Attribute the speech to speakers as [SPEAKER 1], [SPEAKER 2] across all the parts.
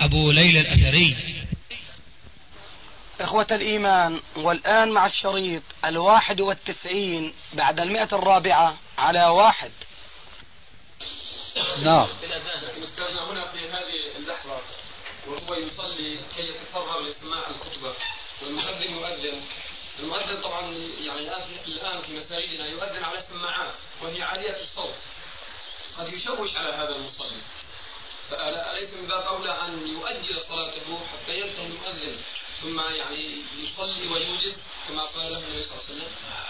[SPEAKER 1] أبو ليلى الأثري.
[SPEAKER 2] إخوة الإيمان والآن مع الشريط الواحد والتسعين بعد المئة الرابعة على واحد.
[SPEAKER 3] نعم.
[SPEAKER 4] أستاذنا هنا في هذه اللحظة وهو يصلي كي يتفرغ لاستماع الخطبة. والمؤذن يؤذن المؤذن طبعا يعني الآن في, الآن في مساجدنا يؤذن على السماعات وهي عالية الصوت. قد يشوش على هذا المصلي. فأليس من باب أولى أن يؤجل صلاته حتى ينتهي المؤذن ثم يعني يصلي ويوجز كما قال له النبي صلى الله عليه وسلم؟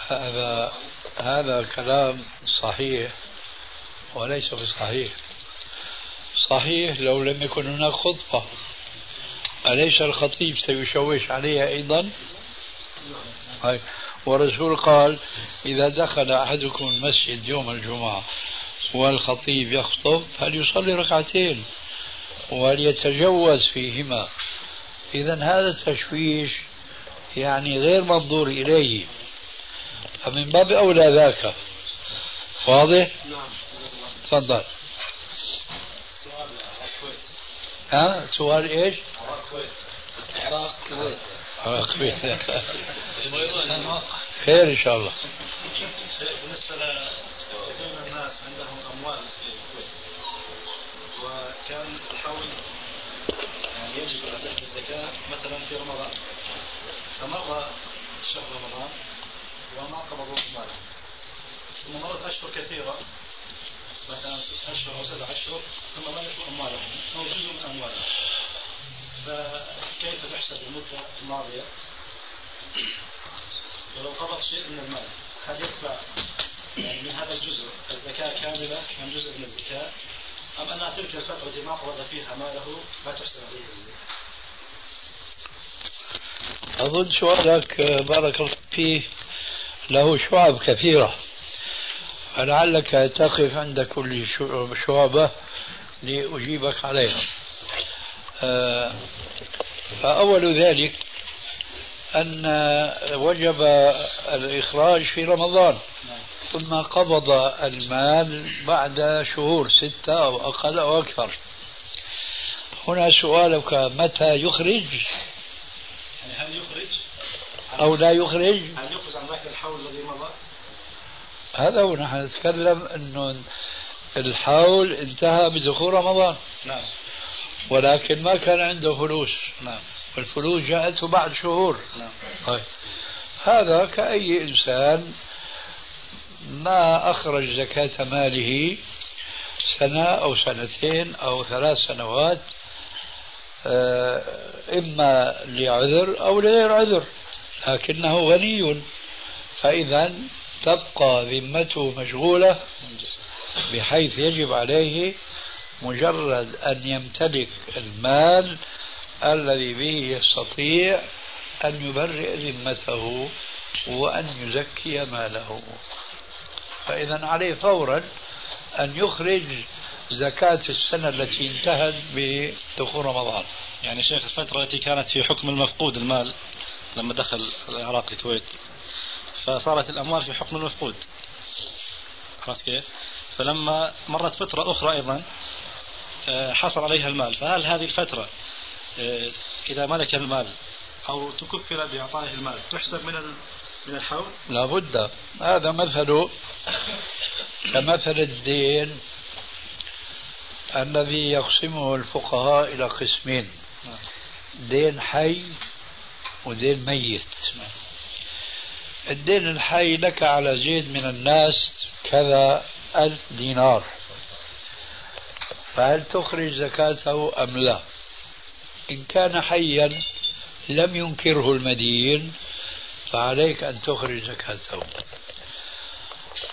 [SPEAKER 3] هذا هذا كلام صحيح وليس بصحيح. صحيح لو لم يكن هناك خطبة. أليس الخطيب سيشوش عليها أيضا؟ هاي. والرسول قال إذا دخل أحدكم المسجد يوم الجمعة والخطيب يخطب فليصلي ركعتين وليتجوز فيهما. إذا هذا التشويش يعني غير منظور إليه. فمن باب أولى ذاك. واضح؟ نعم. تفضل. ها؟ سؤال إيش؟
[SPEAKER 4] العراق كويت.
[SPEAKER 3] العراق كويت. خير إن شاء الله.
[SPEAKER 5] بالنسبة لكثير من الناس عندهم اموال في الكويت وكان الحول يعني يجب اداء الزكاة مثلا في رمضان. فمر شهر رمضان وما قبضوا مالهم ثم مرت أشهر كثيرة مثلا ست أشهر أو سبع أشهر ثم لم يكن أموالهم أو جزء من أموالهم. فكيف تحسب المدة الماضية؟ ولو قبض شيء من المال هل يدفع يعني من هذا الجزء الزكاة كاملة أم جزء من الزكاة؟ أم أن تلك الفترة التي ما قبض فيها ماله لا تحسب عليه الزكاة
[SPEAKER 3] أظن سؤالك بارك الله فيه له شعب كثيرة. فلعلك تقف عند كل شعبة لأجيبك عليها. آه، فأول ذلك أن وجب الإخراج في رمضان. ثم قبض المال بعد شهور ستة أو أقل أو أكثر. هنا سؤالك متى يخرج؟
[SPEAKER 5] يعني هل يخرج؟
[SPEAKER 3] أو لا يخرج؟
[SPEAKER 5] هل يخرج عن ذاك الحول الذي مضى؟
[SPEAKER 3] هذا هو نحن نتكلم أنه الحول انتهى بدخول رمضان.
[SPEAKER 5] نعم.
[SPEAKER 3] ولكن ما كان عنده فلوس.
[SPEAKER 5] نعم.
[SPEAKER 3] والفلوس جاءته بعد شهور.
[SPEAKER 5] نعم.
[SPEAKER 3] طيب. هذا كأي إنسان ما أخرج زكاة ماله سنة أو سنتين أو ثلاث سنوات آه، إما لعذر أو لغير عذر لكنه غني. فإذا تبقى ذمته مشغولة بحيث يجب عليه مجرد أن يمتلك المال الذي به يستطيع أن يبرئ ذمته وأن يزكي ماله. فإذا عليه فورا أن يخرج زكاة السنة التي انتهت بدخول رمضان.
[SPEAKER 5] يعني شيخ الفترة التي كانت في حكم المفقود المال لما دخل العراق الكويت فصارت الأموال في حكم المفقود. عرفت كيف؟ فلما مرت فترة أخرى أيضا آه، حصل عليها المال. فهل هذه الفترة آه، إذا ملك المال أو تكفل بإعطائه المال تحسب من من الحول؟
[SPEAKER 3] لابد. هذا مثل كمثل الدين الذي يقسمه الفقهاء إلى قسمين. دين حي ودين ميت. الدين الحي لك على زيد من الناس كذا ألف دينار. فهل تخرج زكاته أم لا؟ إن كان حيا لم ينكره المدين فعليك أن تخرج زكاته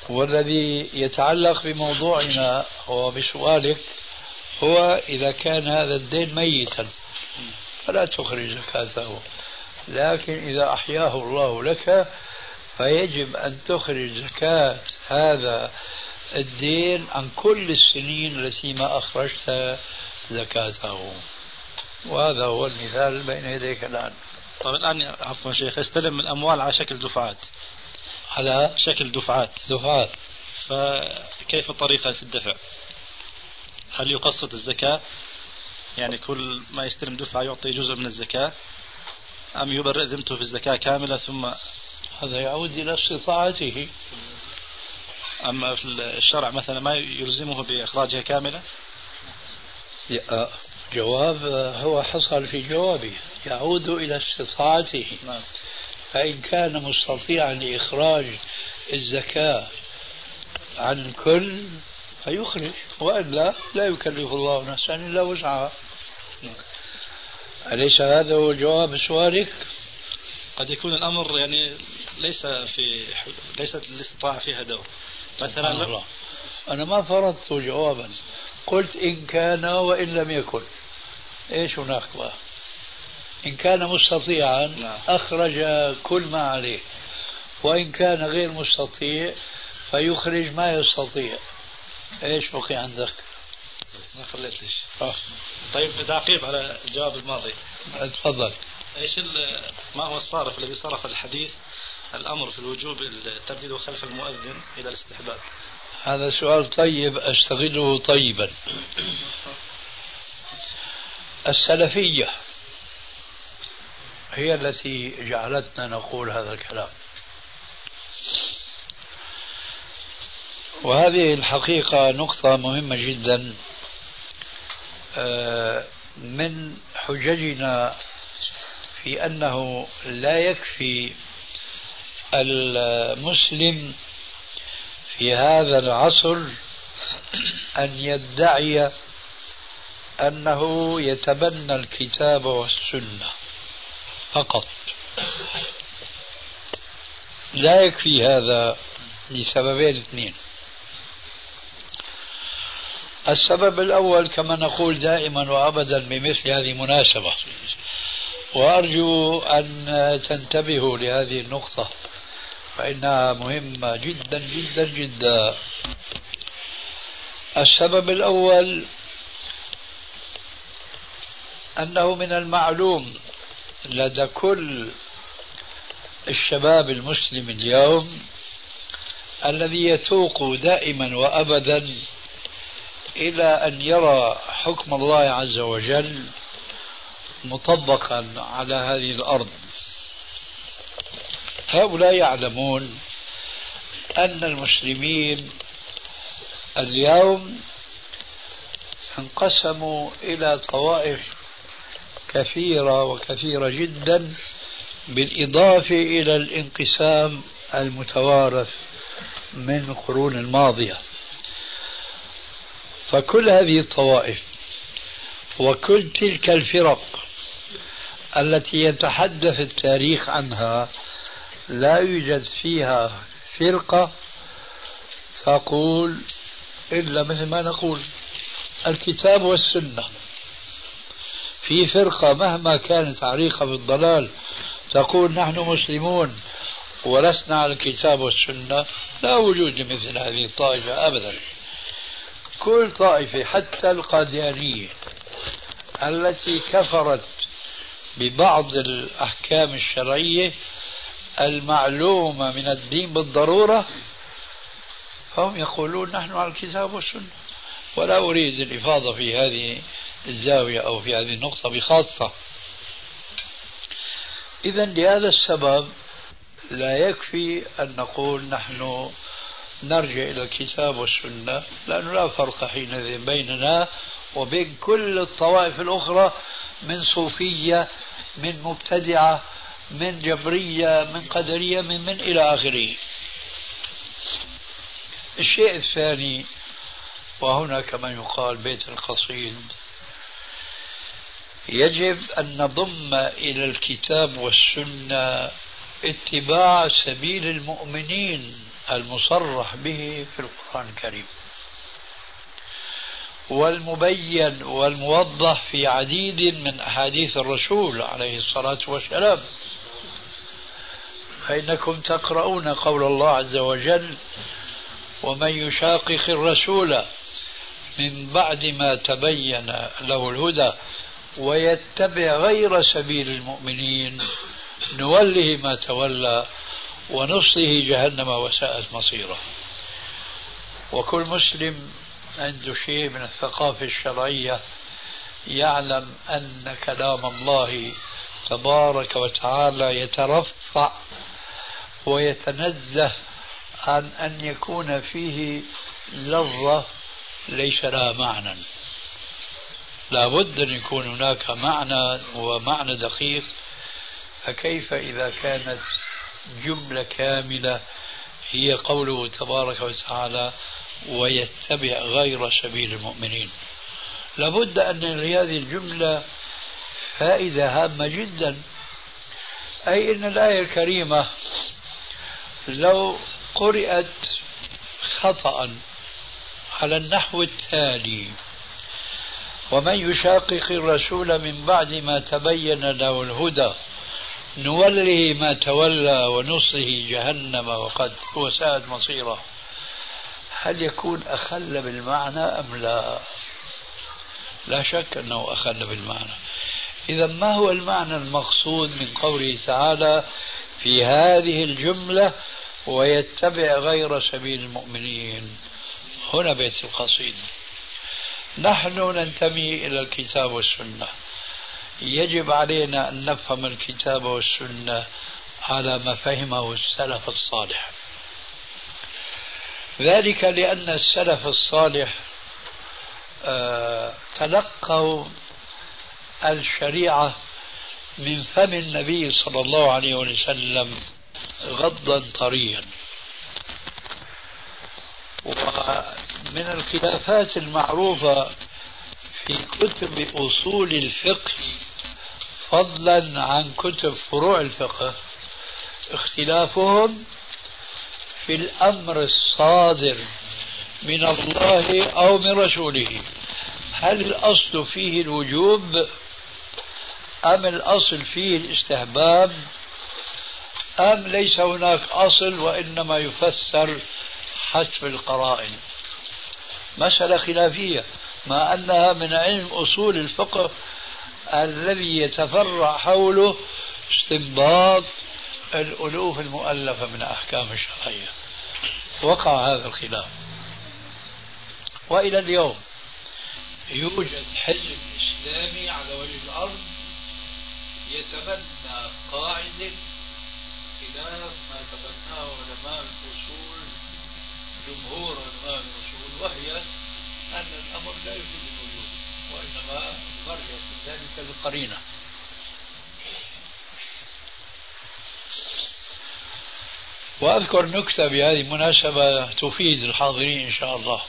[SPEAKER 3] والذي يتعلق بموضوعنا وبسؤالك هو إذا كان هذا الدين ميتا فلا تخرج زكاته لكن إذا أحياه الله لك فيجب أن تخرج زكاة هذا الدين عن كل السنين التي ما أخرجت زكاته وهذا هو المثال بين يديك الآن.
[SPEAKER 5] طيب الآن عفوا شيخ استلم الأموال على شكل دفعات.
[SPEAKER 3] على
[SPEAKER 5] شكل دفعات.
[SPEAKER 3] دفعات.
[SPEAKER 5] فكيف الطريقة في الدفع؟ هل يقسط الزكاة؟ يعني كل ما يستلم دفعة يعطي جزء من الزكاة؟ أم يبرئ ذمته في الزكاة كاملة ثم
[SPEAKER 3] هذا يعود إلى استطاعته
[SPEAKER 5] أما في الشرع مثلا ما يلزمه بإخراجها كاملة؟
[SPEAKER 3] جواب هو حصل في جوابه يعود إلى استطاعته
[SPEAKER 5] نعم.
[SPEAKER 3] فإن كان مستطيعا لإخراج الزكاة عن الكل فيخرج وإلا لا يكلف الله نفسا إلا وسعها أليس هذا هو جواب سؤالك؟
[SPEAKER 5] قد يكون الأمر يعني ليس في ليست الاستطاعة فيها دور
[SPEAKER 3] مثلا. أنا ما فرضت جوابا قلت إن كان وإن لم يكن. إيش هناك بقى؟ إن كان مستطيعا نعم. أخرج كل ما عليه. وإن كان غير مستطيع فيخرج ما يستطيع. إيش بقي عندك؟
[SPEAKER 5] ما خليت ليش آه. طيب تعقيب على الجواب الماضي.
[SPEAKER 3] تفضل.
[SPEAKER 5] إيش ما هو الصارف الذي صرف الحديث الأمر في الوجوب الترديد خلف المؤذن إلى الاستحباب؟
[SPEAKER 3] هذا سؤال طيب أستغله طيبا. السلفية هي التي جعلتنا نقول هذا الكلام. وهذه الحقيقة نقطة مهمة جدا. آه، من حججنا في أنه لا يكفي المسلم في هذا العصر أن يدعي أنه يتبنى الكتاب والسنة فقط. لا يكفي هذا لسببين اثنين. السبب الأول كما نقول دائما وأبدا بمثل هذه المناسبة. وأرجو أن تنتبهوا لهذه النقطة. فإنها مهمة جدا جدا جدا. السبب الأول أنه من المعلوم لدى كل الشباب المسلم اليوم الذي يتوق دائما وابدا إلى أن يرى حكم الله عز وجل مطبقا على هذه الأرض. هؤلاء يعلمون أن المسلمين اليوم انقسموا إلى طوائف كثيرة وكثيرة جدا بالإضافة إلى الانقسام المتوارث من القرون الماضية. فكل هذه الطوائف وكل تلك الفرق التي يتحدث التاريخ عنها لا يوجد فيها فرقة تقول إلا مثل ما نقول الكتاب والسنة. في فرقة مهما كانت عريقة في الضلال تقول نحن مسلمون ولسنا على الكتاب والسنة لا وجود لمثل هذه الطائفة أبدا. كل طائفة حتى القاديانية التي كفرت ببعض الأحكام الشرعية المعلومة من الدين بالضرورة فهم يقولون نحن على الكتاب والسنة. ولا أريد الإفاضة في هذه الزاوية أو في هذه النقطة بخاصة. إذا لهذا السبب لا يكفي أن نقول نحن نرجع إلى الكتاب والسنة لأنه لا فرق حينئذ بيننا وبين كل الطوائف الأخرى من صوفية من مبتدعة من جبرية من قدرية من من إلى آخره. الشيء الثاني وهنا كما يقال بيت القصيد. يجب أن نضم إلى الكتاب والسنة اتباع سبيل المؤمنين المصرح به في القرآن الكريم. والمبين والموضح في عديد من أحاديث الرسول عليه الصلاة والسلام. فإنكم تقرؤون قول الله عز وجل ومن يشاقق الرسول من بعد ما تبين له الهدى ويتبع غير سبيل المؤمنين نوله ما تولى ونصله جهنم وساءت مصيره. وكل مسلم عنده شيء من الثقافة الشرعية يعلم أن كلام الله تبارك وتعالى يترفع ويتنزه عن أن يكون فيه لفظة ليس لها معنى. لابد أن يكون هناك معنى ومعنى دقيق. فكيف إذا كانت جملة كاملة هي قوله تبارك وتعالى ويتبع غير سبيل المؤمنين؟ لابد أن لهذه الجملة فائدة هامة جدا. أي أن الآية الكريمة لو قرأت خطأ على النحو التالي ومن يشاقق الرسول من بعد ما تبين له الهدى نوله ما تولى ونصه جهنم وقد وساءت مصيره. هل يكون أخل بالمعنى أم لا؟ لا شك أنه أخل بالمعنى. إذا ما هو المعنى المقصود من قوله تعالى في هذه الجملة ويتبع غير سبيل المؤمنين. هنا بيت القصيد. نحن ننتمي إلى الكتاب والسنة. يجب علينا أن نفهم الكتاب والسنة على ما فهمه السلف الصالح. ذلك لأن السلف الصالح آه، تلقوا الشريعة من فم النبي صلى الله عليه وسلم غضا طريا. ومن الخلافات المعروفة في كتب أصول الفقه فضلا عن كتب فروع الفقه اختلافهم في الأمر الصادر من الله أو من رسوله. هل الأصل فيه الوجوب؟ أم الأصل فيه الاستحباب؟ أم ليس هناك أصل وإنما يفسر حسب القرائن. مسألة خلافية مع أنها من علم أصول الفقه الذي يتفرع حوله استنباط الألوف المؤلفة من أحكام الشرعية. وقع هذا الخلاف. وإلى اليوم يوجد حزب إسلامي على وجه الأرض يتبنى قاعدة خلاف ما تبناه علماء الأصول جمهور علماء الأصول وهي أن الأمر لا يفيد الوجود وإنما مرجع ذلك القرينة. وأذكر نكتة بهذه المناسبة تفيد الحاضرين إن شاء الله.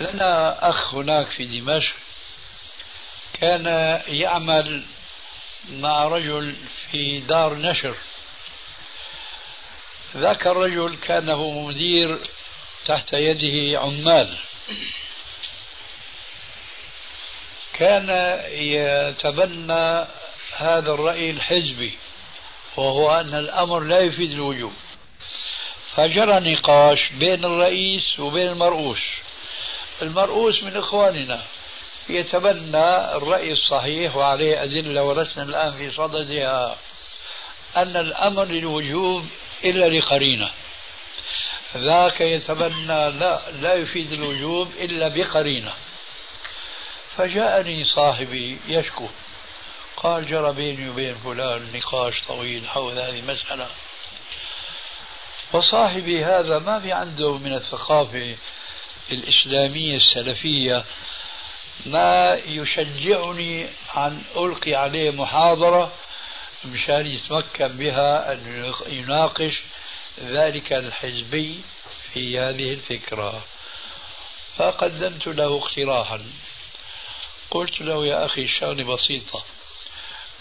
[SPEAKER 3] لنا أخ هناك في دمشق. كان يعمل مع رجل في دار نشر. ذاك الرجل كان هو مدير تحت يده عمال. كان يتبنى هذا الرأي الحزبي وهو أن الأمر لا يفيد الوجوب. فجرى نقاش بين الرئيس وبين المرؤوس. المرؤوس من إخواننا. يتبنى الرأي الصحيح وعليه أدلة ولسنا الآن في صددها أن الأمر للوجوب إلا لقرينة. ذاك يتبنى لا لا يفيد الوجوب إلا بقرينة. فجاءني صاحبي يشكو قال جرى بيني وبين فلان نقاش طويل حول هذه المسألة. وصاحبي هذا ما في عنده من الثقافة الإسلامية السلفية ما يشجعني أن ألقي عليه محاضرة مشان يتمكن بها أن يناقش ذلك الحزبي في هذه الفكرة. فقدمت له اقتراحا. قلت له يا أخي الشغلة بسيطة.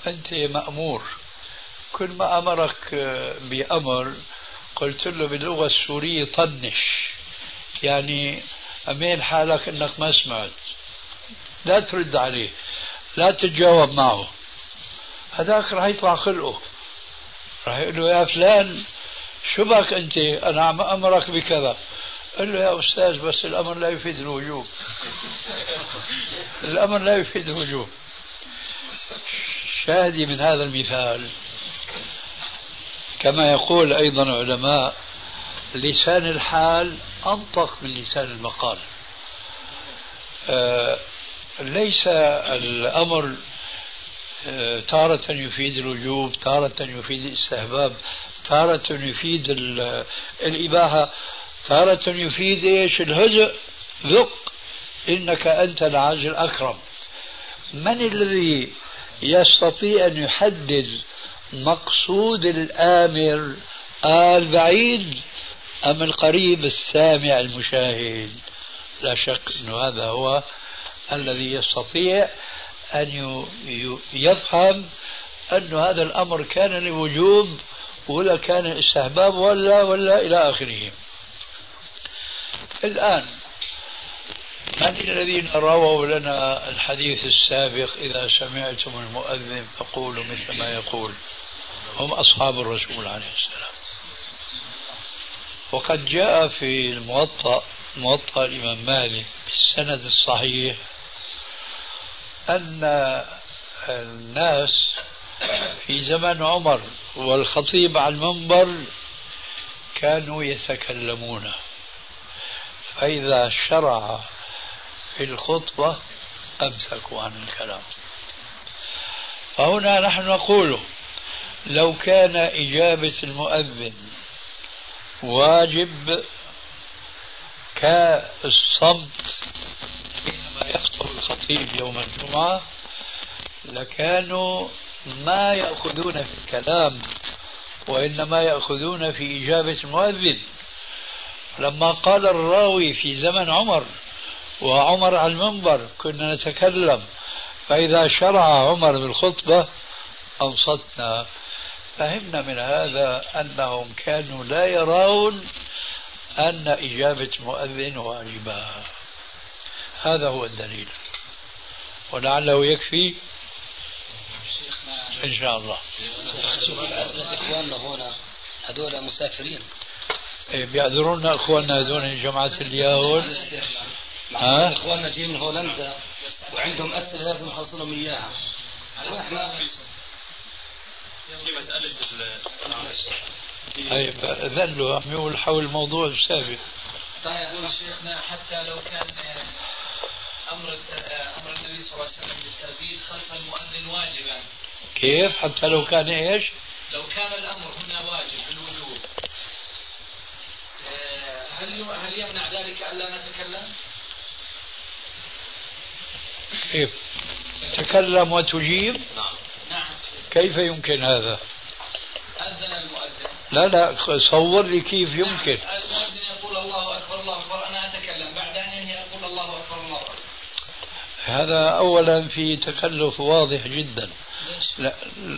[SPEAKER 3] أنت مأمور. كل ما أمرك بأمر قلت له باللغة السورية طنش. يعني أمين حالك أنك ما سمعت. لا ترد عليه. لا تتجاوب معه. هذاك راح يطلع خلقه. راح يقول له يا فلان شو بك أنت؟ أنا عم أمرك بكذا. قال له يا أستاذ بس الأمر لا يفيد الوجوب. الأمر لا يفيد الوجوب. شاهدي من هذا المثال. كما يقول أيضا علماء لسان الحال أنطق من لسان المقال. آه ليس الأمر آه تارة يفيد الوجوب تارة يفيد الاستحباب تارة يفيد الإباحة تارة يفيد إيش؟ الهزء ذق إنك أنت العاج الأكرم. من الذي يستطيع أن يحدد مقصود الآمر البعيد أم القريب السامع المشاهد؟ لا شك أن هذا هو الذي يستطيع أن يفهم أن هذا الأمر كان لوجوب ولا كان استحباب ولا ولا إلى آخره. الآن من الذين رووا لنا الحديث السابق؟ إذا سمعتم المؤذن فقولوا مثل ما يقول. هم أصحاب الرسول عليه السلام. وقد جاء في الموطأ موطأ الإمام مالك بالسند الصحيح أن الناس في زمن عمر والخطيب على المنبر كانوا يتكلمون. فإذا شرع في الخطبة أمسكوا عن الكلام. فهنا نحن نقول لو كان إجابة المؤذن واجب كالصمت الخطيب يوم الجمعة لكانوا ما يأخذون في الكلام وإنما يأخذون في إجابة المؤذن. لما قال الراوي في زمن عمر وعمر على المنبر كنا نتكلم فإذا شرع عمر بالخطبة أنصتنا. فهمنا من هذا أنهم كانوا لا يرون أن إجابة مؤذن واجبة هذا هو الدليل. ولعله يكفي إن شاء الله.
[SPEAKER 2] إخواننا هنا هذول مسافرين.
[SPEAKER 3] إيه بيعذرونا إخواننا هذول جماعة اليهود.
[SPEAKER 2] ها؟ إخواننا جايين من هولندا وعندهم أسئلة لازم نخلص لهم إياها. وإحنا
[SPEAKER 5] في مسألة
[SPEAKER 3] طيب ذلوا عم يقول حول الموضوع السابق
[SPEAKER 6] طيب شيخنا حتى لو كان أمر أمر النبي صلى الله عليه وسلم بالترديد خلف المؤذن واجبا
[SPEAKER 3] كيف حتى لو كان إيش؟
[SPEAKER 6] لو كان الأمر هنا واجب بالوجوب هل هل يمنع ذلك الا نتكلم؟
[SPEAKER 3] كيف؟ تكلم وتجيب؟
[SPEAKER 6] نعم نعم
[SPEAKER 3] كيف يمكن هذا؟
[SPEAKER 6] أذن المؤذن
[SPEAKER 3] لا لا صور لي كيف يمكن
[SPEAKER 6] المؤذن يقول الله أكبر الله أكبر أنا أتكلم بعد أن ينهي أقول الله أكبر الله أكبر
[SPEAKER 3] هذا أولا في تكلف واضح جدا. لا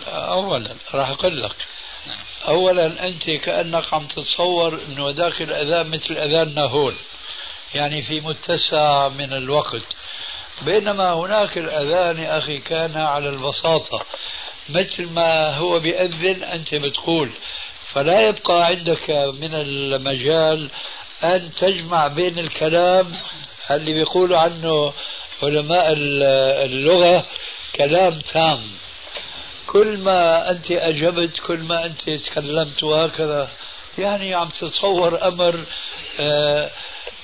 [SPEAKER 3] أولا راح أقول لك. أولا أنت كأنك عم تتصور أنه ذاك الأذان مثل أذاننا هون يعني في متسع من الوقت. بينما هناك الأذان يا أخي كان على البساطة. مثل ما هو بيأذن أنت بتقول. فلا يبقى عندك من المجال أن تجمع بين الكلام اللي بيقولوا عنه علماء اللغة كلام تام. كل ما أنت أجبت كل ما أنت تكلمت وهكذا يعني عم تتصور أمر آه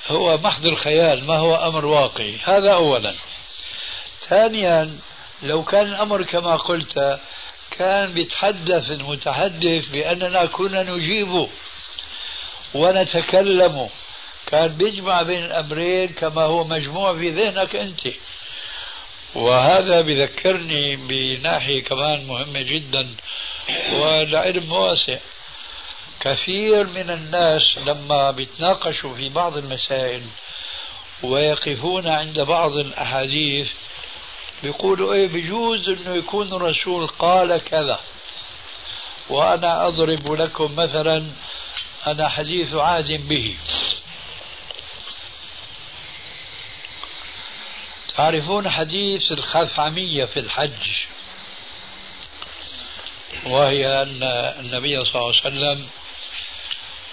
[SPEAKER 3] هو محض الخيال ما هو أمر واقعي. هذا أولا. ثانيا لو كان الأمر كما قلت كان بيتحدث المتحدث بأننا كنا نجيب ونتكلم كان بيجمع بين الأمرين كما هو مجموع في ذهنك أنت. وهذا بذكرني بناحية كمان مهمة جدا والعلم واسع. كثير من الناس لما بيتناقشوا في بعض المسائل ويقفون عند بعض الأحاديث بيقولوا إيه بجوز إنه يكون الرسول قال كذا. وأنا أضرب لكم مثلا أنا حديث عهد به. تعرفون حديث الخثعمية في الحج؟ وهي أن النبي صلى الله عليه وسلم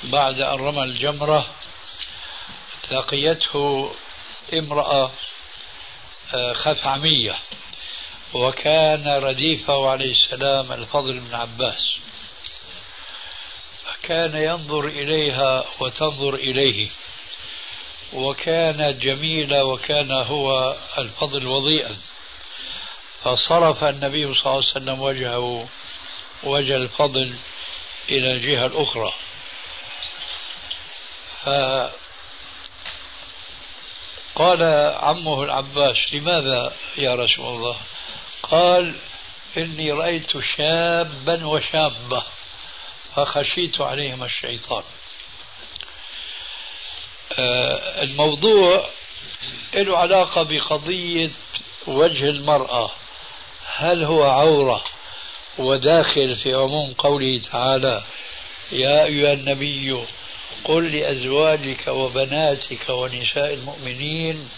[SPEAKER 3] بعد أن رمى الجمرة لقيته امرأة آه، خثعمية وكان رديفه عليه السلام الفضل بن عباس. فكان ينظر إليها وتنظر إليه. وكانت جميلة وكان هو الفضل وضيئا. فصرف النبي صلى الله عليه وسلم وجهه وجه الفضل إلى الجهة الأخرى. فقال عمه العباس لماذا يا رسول الله؟ قال إني رأيت شابا وشابة فخشيت عليهما الشيطان. الموضوع له علاقة بقضية وجه المرأة. هل هو عورة وداخل في عموم قوله تعالى يا أيها النبي قل لأزواجك وبناتك ونساء المؤمنين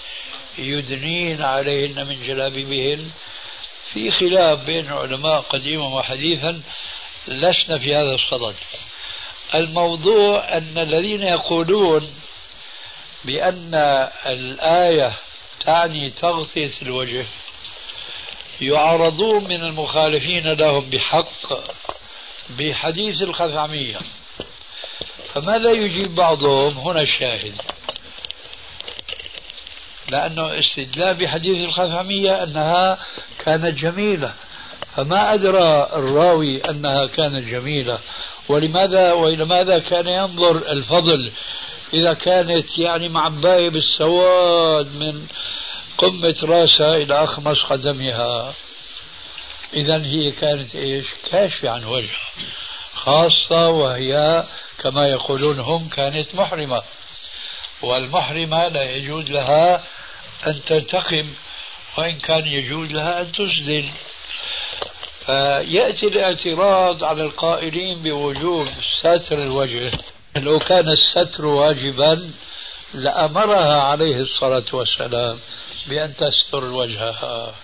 [SPEAKER 3] يدنين عليهن من جلابيبهن. في خلاف بين العلماء قديما وحديثا لسنا في هذا الصدد. الموضوع أن الذين يقولون بأن الآية تعني تغطية الوجه. يعارضون من المخالفين لهم بحق بحديث الخثعمية فماذا يجيب بعضهم؟ هنا الشاهد. لأنه استدلال بحديث الخثعمية أنها كانت جميلة. فما أدرى الراوي أنها كانت جميلة. ولماذا وإلى ماذا كان ينظر الفضل إذا كانت يعني معباية بالسواد من قمة راسها إلى أخمص قدمها. إذا هي كانت إيش؟ كاشفة عن وجهها. خاصة وهي كما يقولون هم كانت محرمة. والمحرمة لا يجوز لها أن تنتقم وإن كان يجوز لها أن تسدل. فيأتي الاعتراض على القائلين بوجوب ستر الوجه. لو كان الستر واجبا لأمرها عليه الصلاة والسلام بأن تستر وجهها.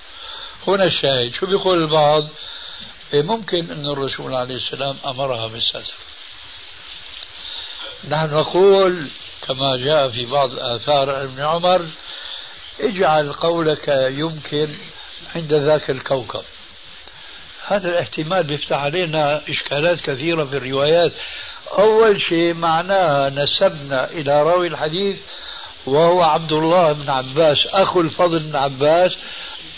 [SPEAKER 3] هنا الشاهد. شو بيقول البعض؟ إيه، ممكن أن الرسول عليه السلام أمرها بالستر. نحن نقول كما جاء في بعض الآثار ابن عمر اجعل قولك يمكن عند ذاك الكوكب. هذا الاحتمال بيفتح علينا إشكالات كثيرة في الروايات. أول شيء معناها نسبنا إلى راوي الحديث وهو عبد الله بن عباس أخو الفضل بن عباس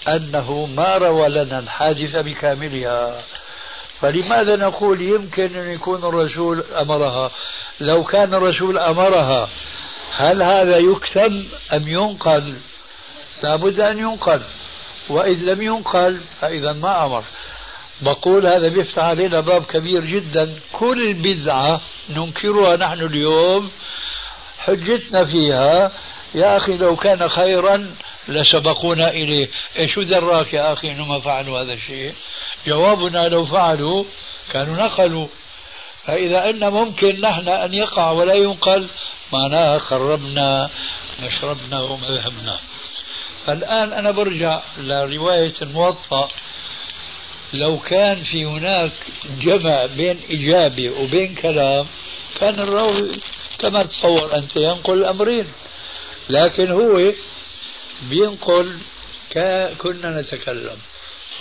[SPEAKER 3] أنه ما روى لنا الحادثة بكاملها. فلماذا نقول يمكن أن يكون الرسول أمرها؟ لو كان الرسول أمرها هل هذا يكتم أم ينقل؟ لابد أن ينقل. وإذ لم ينقل فإذا ما أمر. بقول هذا بيفتح علينا باب كبير جدا. كل بدعة ننكرها نحن اليوم. حجتنا فيها يا أخي لو كان خيرا لسبقونا إليه. إيش دراك يا أخي أنه ما فعلوا هذا الشيء؟ جوابنا لو فعلوا كانوا نقلوا. فإذا أن ممكن نحن أن يقع ولا ينقل معناها خربنا مشربنا ومذهبنا. فالآن أنا برجع لرواية الموطأ. لو كان في هناك جمع بين إجابة وبين كلام كان الراوي كما تصور أنت ينقل الأمرين لكن هو بينقل كنا نتكلم.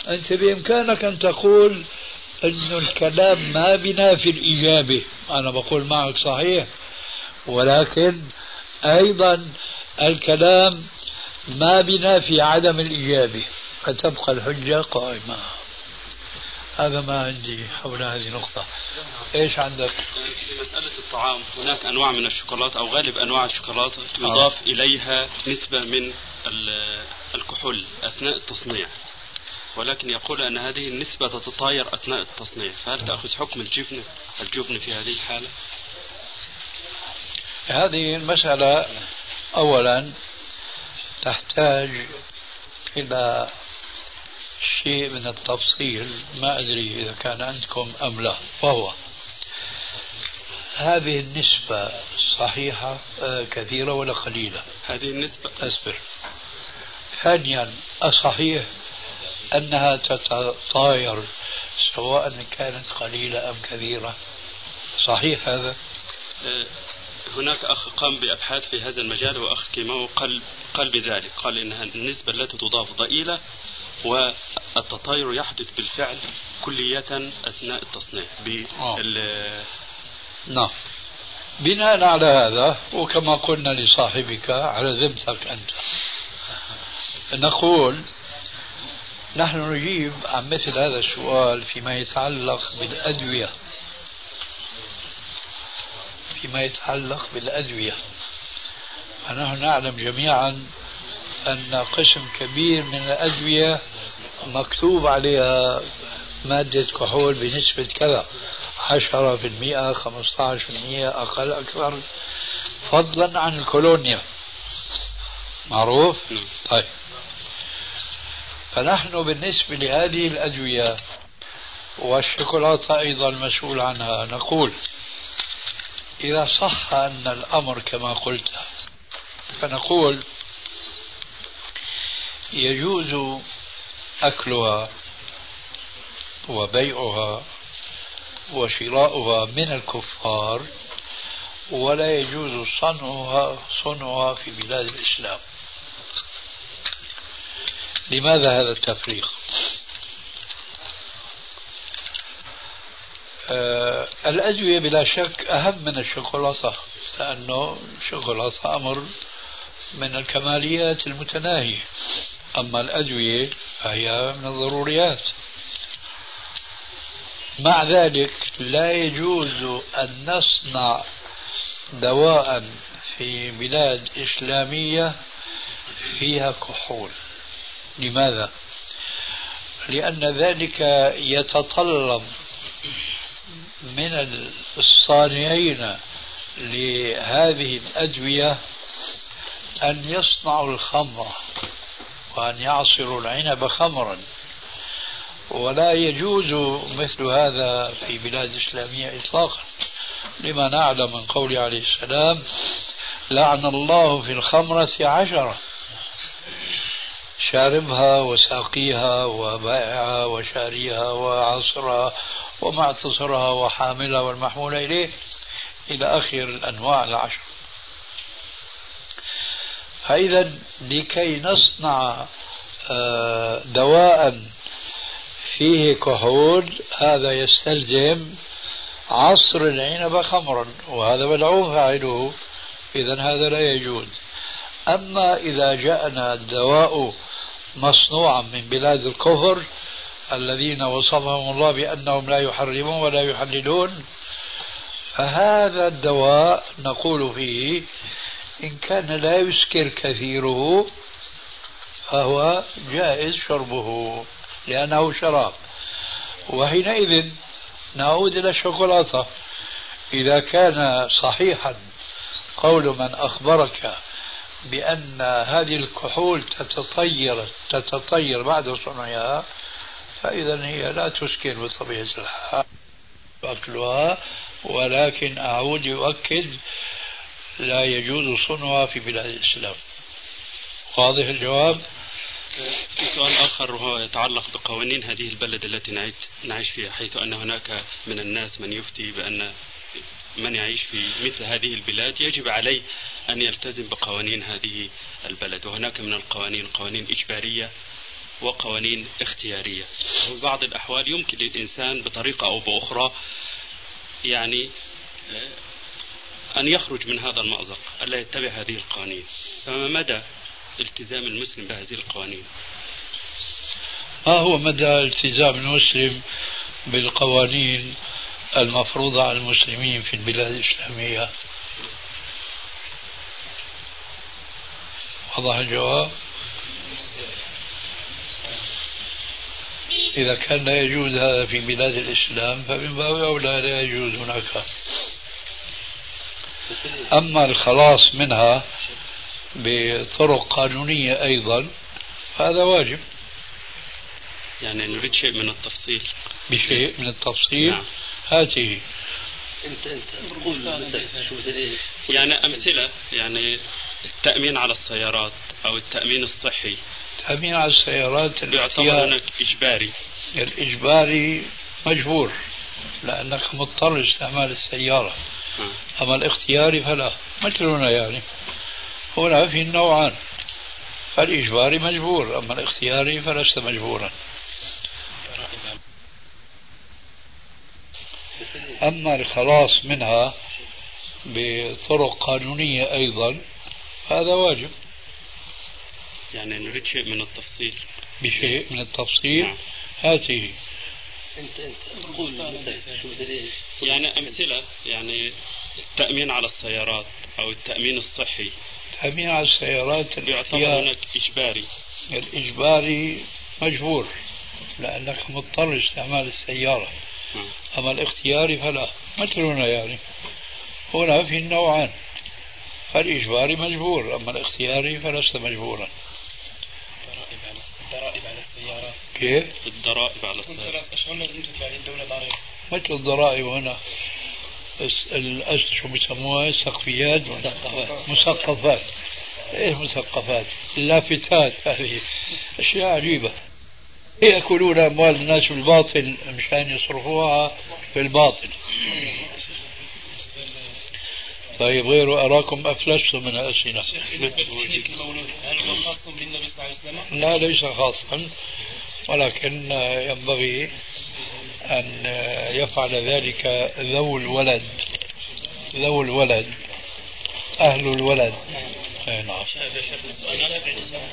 [SPEAKER 3] أنت بإمكانك أن تقول أن الكلام ما بنافي الإجابة أنا بقول معك صحيح. ولكن أيضا الكلام ما بنافي عدم الإجابة فتبقى الحجة قائمة. هذا ما عندي حول هذه النقطة إيش عندك؟
[SPEAKER 7] في مسألة الطعام هناك أنواع من الشوكولاتة أو غالب أنواع الشوكولاتة يضاف آه. إليها نسبة من الكحول أثناء التصنيع ولكن يقول أن هذه النسبة تتطاير أثناء التصنيع فهل تأخذ حكم الجبن الجبن في هذه الحالة؟
[SPEAKER 3] هذه المسألة أولا تحتاج إلى شيء من التفصيل ما أدري إذا كان عندكم أم لا وهو هذه النسبة صحيحة آه، كثيرة ولا قليلة؟
[SPEAKER 7] هذه النسبة.
[SPEAKER 3] أصبر. ثانيا أصحيح أنها تتطاير سواء كانت قليلة أم كثيرة صحيح هذا؟
[SPEAKER 7] آه، هناك أخ قام بأبحاث في هذا المجال وأخ كيماوي قال قال بذلك قال إنها النسبة التي تضاف ضئيلة والتطاير يحدث بالفعل كلية أثناء التصنيع بال
[SPEAKER 3] آه. نعم. بناء على هذا وكما قلنا لصاحبك على ذمتك أنت نقول نحن نجيب عن مثل هذا السؤال فيما يتعلق بالأدوية. فيما يتعلق بالأدوية. فنحن نعلم جميعا أن قسم كبير من الأدوية مكتوب عليها مادة كحول بنسبة كذا. عشرة في المئة خمسة عشر في المئة أقل أكثر فضلا عن الكولونيا. معروف؟ طيب. فنحن بالنسبة لهذه الأدوية والشوكولاتة أيضا مسؤول عنها. نقول إذا صح أن الأمر كما قلت فنقول يجوز أكلها وبيعها وشراؤها من الكفار ولا يجوز صنعها صنعها في بلاد الإسلام. لماذا هذا التفريق؟ آه الأدوية بلا شك أهم من الشوكولاتة لأنه الشوكولاتة أمر من الكماليات المتناهية. أما الأدوية فهي من الضروريات. مع ذلك لا يجوز أن نصنع دواء في بلاد إسلامية فيها كحول. لماذا؟ لأن ذلك يتطلب من الصانعين لهذه الأدوية أن يصنعوا الخمر. وأن يعصروا العنب خمرا. ولا يجوز مثل هذا في بلاد إسلامية إطلاقا. لما نعلم من قول عليه السلام لعن الله في الخمرة عشرة. شاربها وساقيها وبائعها وشاريها وعصرها ومعتصرها وحاملها والمحمول إليه إلى آخر الأنواع العشر فإذا لكي نصنع آه، دواء فيه كحول هذا يستلزم عصر العنب خمرا وهذا ملعون فاعله إذا هذا لا يجوز. أما إذا جاءنا الدواء مصنوعا من بلاد الكفر الذين وصفهم الله بأنهم لا يحرمون ولا يحللون فهذا الدواء نقول فيه إن كان لا يسكر كثيره فهو جائز شربه لأنه شراب. وحينئذ نعود إلى الشوكولاتة. إذا كان صحيحا قول من أخبرك بأن هذه الكحول تتطير تتطير بعد صنعها فإذا هي لا تسكر بطبيعة الحال أكلها ولكن أعود أؤكد لا يجوز صنعها في بلاد الإسلام. واضح الجواب؟
[SPEAKER 7] في سؤال آخر وهو يتعلق بقوانين هذه البلد التي نعيش فيها حيث أن هناك من الناس من يفتي بأن من يعيش في مثل هذه البلاد يجب عليه أن يلتزم بقوانين هذه البلد. وهناك من القوانين قوانين إجبارية وقوانين اختيارية. وفي بعض الأحوال يمكن للإنسان بطريقة أو بأخرى يعني آه، أن يخرج من هذا المأزق ألا يتبع هذه القوانين. فما مدى التزام المسلم بهذه القوانين؟
[SPEAKER 3] ما هو مدى التزام المسلم بالقوانين المفروضة على المسلمين في البلاد الإسلامية؟ واضح الجواب؟ إذا كان لا يجوز هذا في بلاد الإسلام فمن باب أولى لا يجوز هناك أما الخلاص منها بطرق قانونية أيضا هذا واجب.
[SPEAKER 7] يعني نريد شيء من التفصيل.
[SPEAKER 3] بشيء من التفصيل؟ نعم. هاته
[SPEAKER 7] انت أنت شو يعني أمثلة يعني التأمين على السيارات أو التأمين الصحي.
[SPEAKER 3] التأمين على السيارات
[SPEAKER 7] يعتبر
[SPEAKER 3] الاختيار.
[SPEAKER 7] هناك إجباري.
[SPEAKER 3] الإجباري مجبور لأنك مضطر لاستعمال السيارة.
[SPEAKER 7] آه.
[SPEAKER 3] أما الاختياري فلا مثلنا يعني. هنا في نوعان فالإجباري مجبور أما الاختياري فلست مجبورا. أما الخلاص منها بطرق قانونية أيضا هذا واجب.
[SPEAKER 7] يعني نريد شيء من التفصيل.
[SPEAKER 3] بشيء من التفصيل
[SPEAKER 7] نعم.
[SPEAKER 3] هاته
[SPEAKER 8] انت انت قول انت شو بدل
[SPEAKER 7] يعني أمثلة يعني التأمين على السيارات أو التأمين الصحي.
[SPEAKER 3] تأمين على السيارات
[SPEAKER 7] يعتبر هناك إجباري.
[SPEAKER 3] الإجباري مجبور لأنك مضطر لاستعمال السيارة.
[SPEAKER 7] نعم.
[SPEAKER 3] أما الاختياري فلا مثلنا يعني. هنا في النوعان فالإجباري مجبور أما الاختياري فلست مجبورا.
[SPEAKER 9] الضرائب على السيارات.
[SPEAKER 3] كيف؟
[SPEAKER 7] الضرائب على السيارات.
[SPEAKER 9] ثلاث اشهر لازم تدفع للدوله ضريبة.
[SPEAKER 3] مثل الضرائب هنا؟ شو بيسموها؟ سقفيات. مثقفات مثقفات إيش مثقفات؟ لافتات هذه. أشياء عجيبة. يأكلون أموال الناس بالباطل مشان يصرفوها بالباطل طيب غيره اراكم أفلستم من
[SPEAKER 9] المولود هل هو خاص بالنبي صلى الله عليه وسلم؟
[SPEAKER 3] لا ليس خاصا ولكن ينبغي أن يفعل ذلك ذو الولد ذو الولد أهل الولد. أي نعم.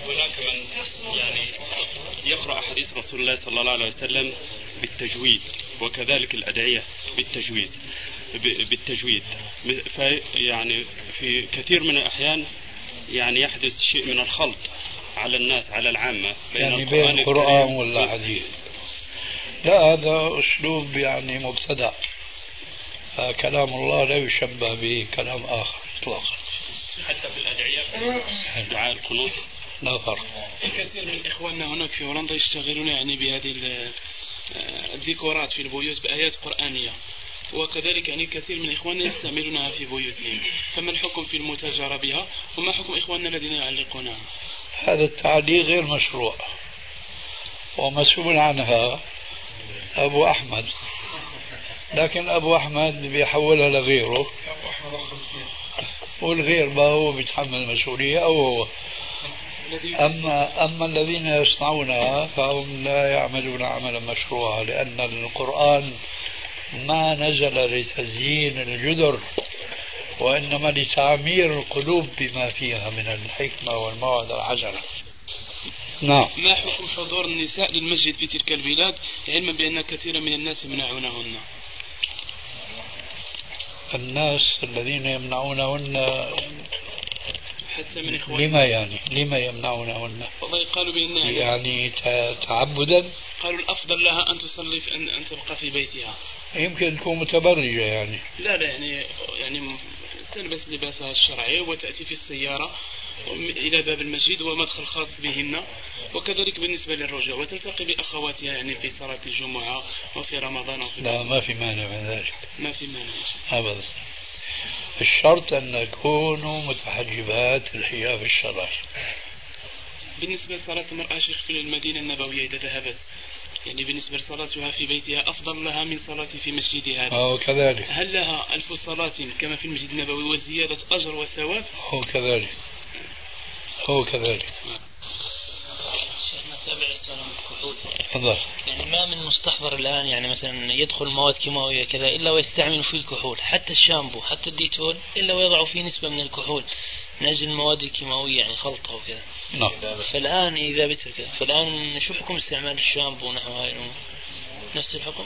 [SPEAKER 7] هناك من يعني يقرأ أحاديث رسول الله صلى الله عليه وسلم بالتجويد؟ وكذلك الأدعية بالتجويد ف- يعني في كثير من الأحيان يعني يحدث شيء من الخلط على الناس على العامة بين
[SPEAKER 3] يعني بين القرآن ولا حديث لا هذا أسلوب يعني مبتدع كلام الله لا يشبه بكلام آخر إطلاقا.
[SPEAKER 9] حتى بالادعيه
[SPEAKER 7] دعاء القنوت
[SPEAKER 3] لا فرق
[SPEAKER 9] كثير من اخواننا هناك في هولندا يشتغلون يعني بهذه ال- الديكورات في البيوت بآيات قرآنية. وكذلك يعني كثير من إخواننا يستعملونها في بيوتهم. فما الحكم في المتاجرة بها؟ وما حكم إخواننا الذين يعلقونها؟
[SPEAKER 3] هذا التعليق غير مشروع. ومسؤول عنها أبو أحمد. لكن أبو أحمد بيحولها لغيره. والغير ما هو بيتحمل المسؤولية أو هو أما أما الذين يصنعونها فهم لا يعملون عملا مشروعا لأن القرآن ما نزل لتزيين الجدر وإنما لتعمير القلوب بما فيها من الحكمة والموعظة الحسنة نعم.
[SPEAKER 9] ما حكم حضور النساء للمسجد في تلك البلاد؟ علما بأن كثيرا من الناس يمنعونهن.
[SPEAKER 3] الناس الذين يمنعونهن
[SPEAKER 9] حتى من اخواننا
[SPEAKER 3] لما يعني؟ لما يمنعونهن
[SPEAKER 9] والله قالوا بأن يعني
[SPEAKER 3] يعني تعبدا؟
[SPEAKER 9] قالوا الأفضل لها أن تصلي في ان, أن تبقى في بيتها.
[SPEAKER 3] يمكن تكون متبرجة يعني.
[SPEAKER 9] لا لا يعني يعني تلبس لباسها الشرعي وتأتي في السيارة إلى باب المسجد ومدخل خاص بهن. وكذلك بالنسبة للرجوع وتلتقي بأخواتها يعني في صلاة الجمعة وفي رمضان وفي
[SPEAKER 3] لا ما في مانع من ذلك.
[SPEAKER 9] ما في مانع.
[SPEAKER 3] أبدا. الشرط أن يكونوا متحجبات الحجاب الشرعي
[SPEAKER 9] بالنسبة لصلاة المرأة شيخ في المدينة النبوية إذا ذهبت يعني بالنسبة لصلاتها في بيتها أفضل لها من صلاة في مسجدها. هذا
[SPEAKER 3] هو كذلك.
[SPEAKER 9] هل لها ألف صلاة كما في المسجد النبوي وزيادة أجر وثواب؟
[SPEAKER 3] هو كذلك. هو كذلك.
[SPEAKER 8] نتابع السؤال عن الكحول
[SPEAKER 3] تفضل.
[SPEAKER 8] يعني ما من مستحضر الآن يعني مثلا يدخل مواد كيماوية كذا إلا ويستعمل فيه الكحول حتى الشامبو حتى الديتول إلا ويضع فيه نسبة من الكحول من أجل المواد الكيماوية يعني خلطة وكذا.
[SPEAKER 3] نعم.
[SPEAKER 8] فالآن إذا بترك فالآن شو حكم استعمال الشامبو ونحو هاي؟ الأمور نفس الحكم؟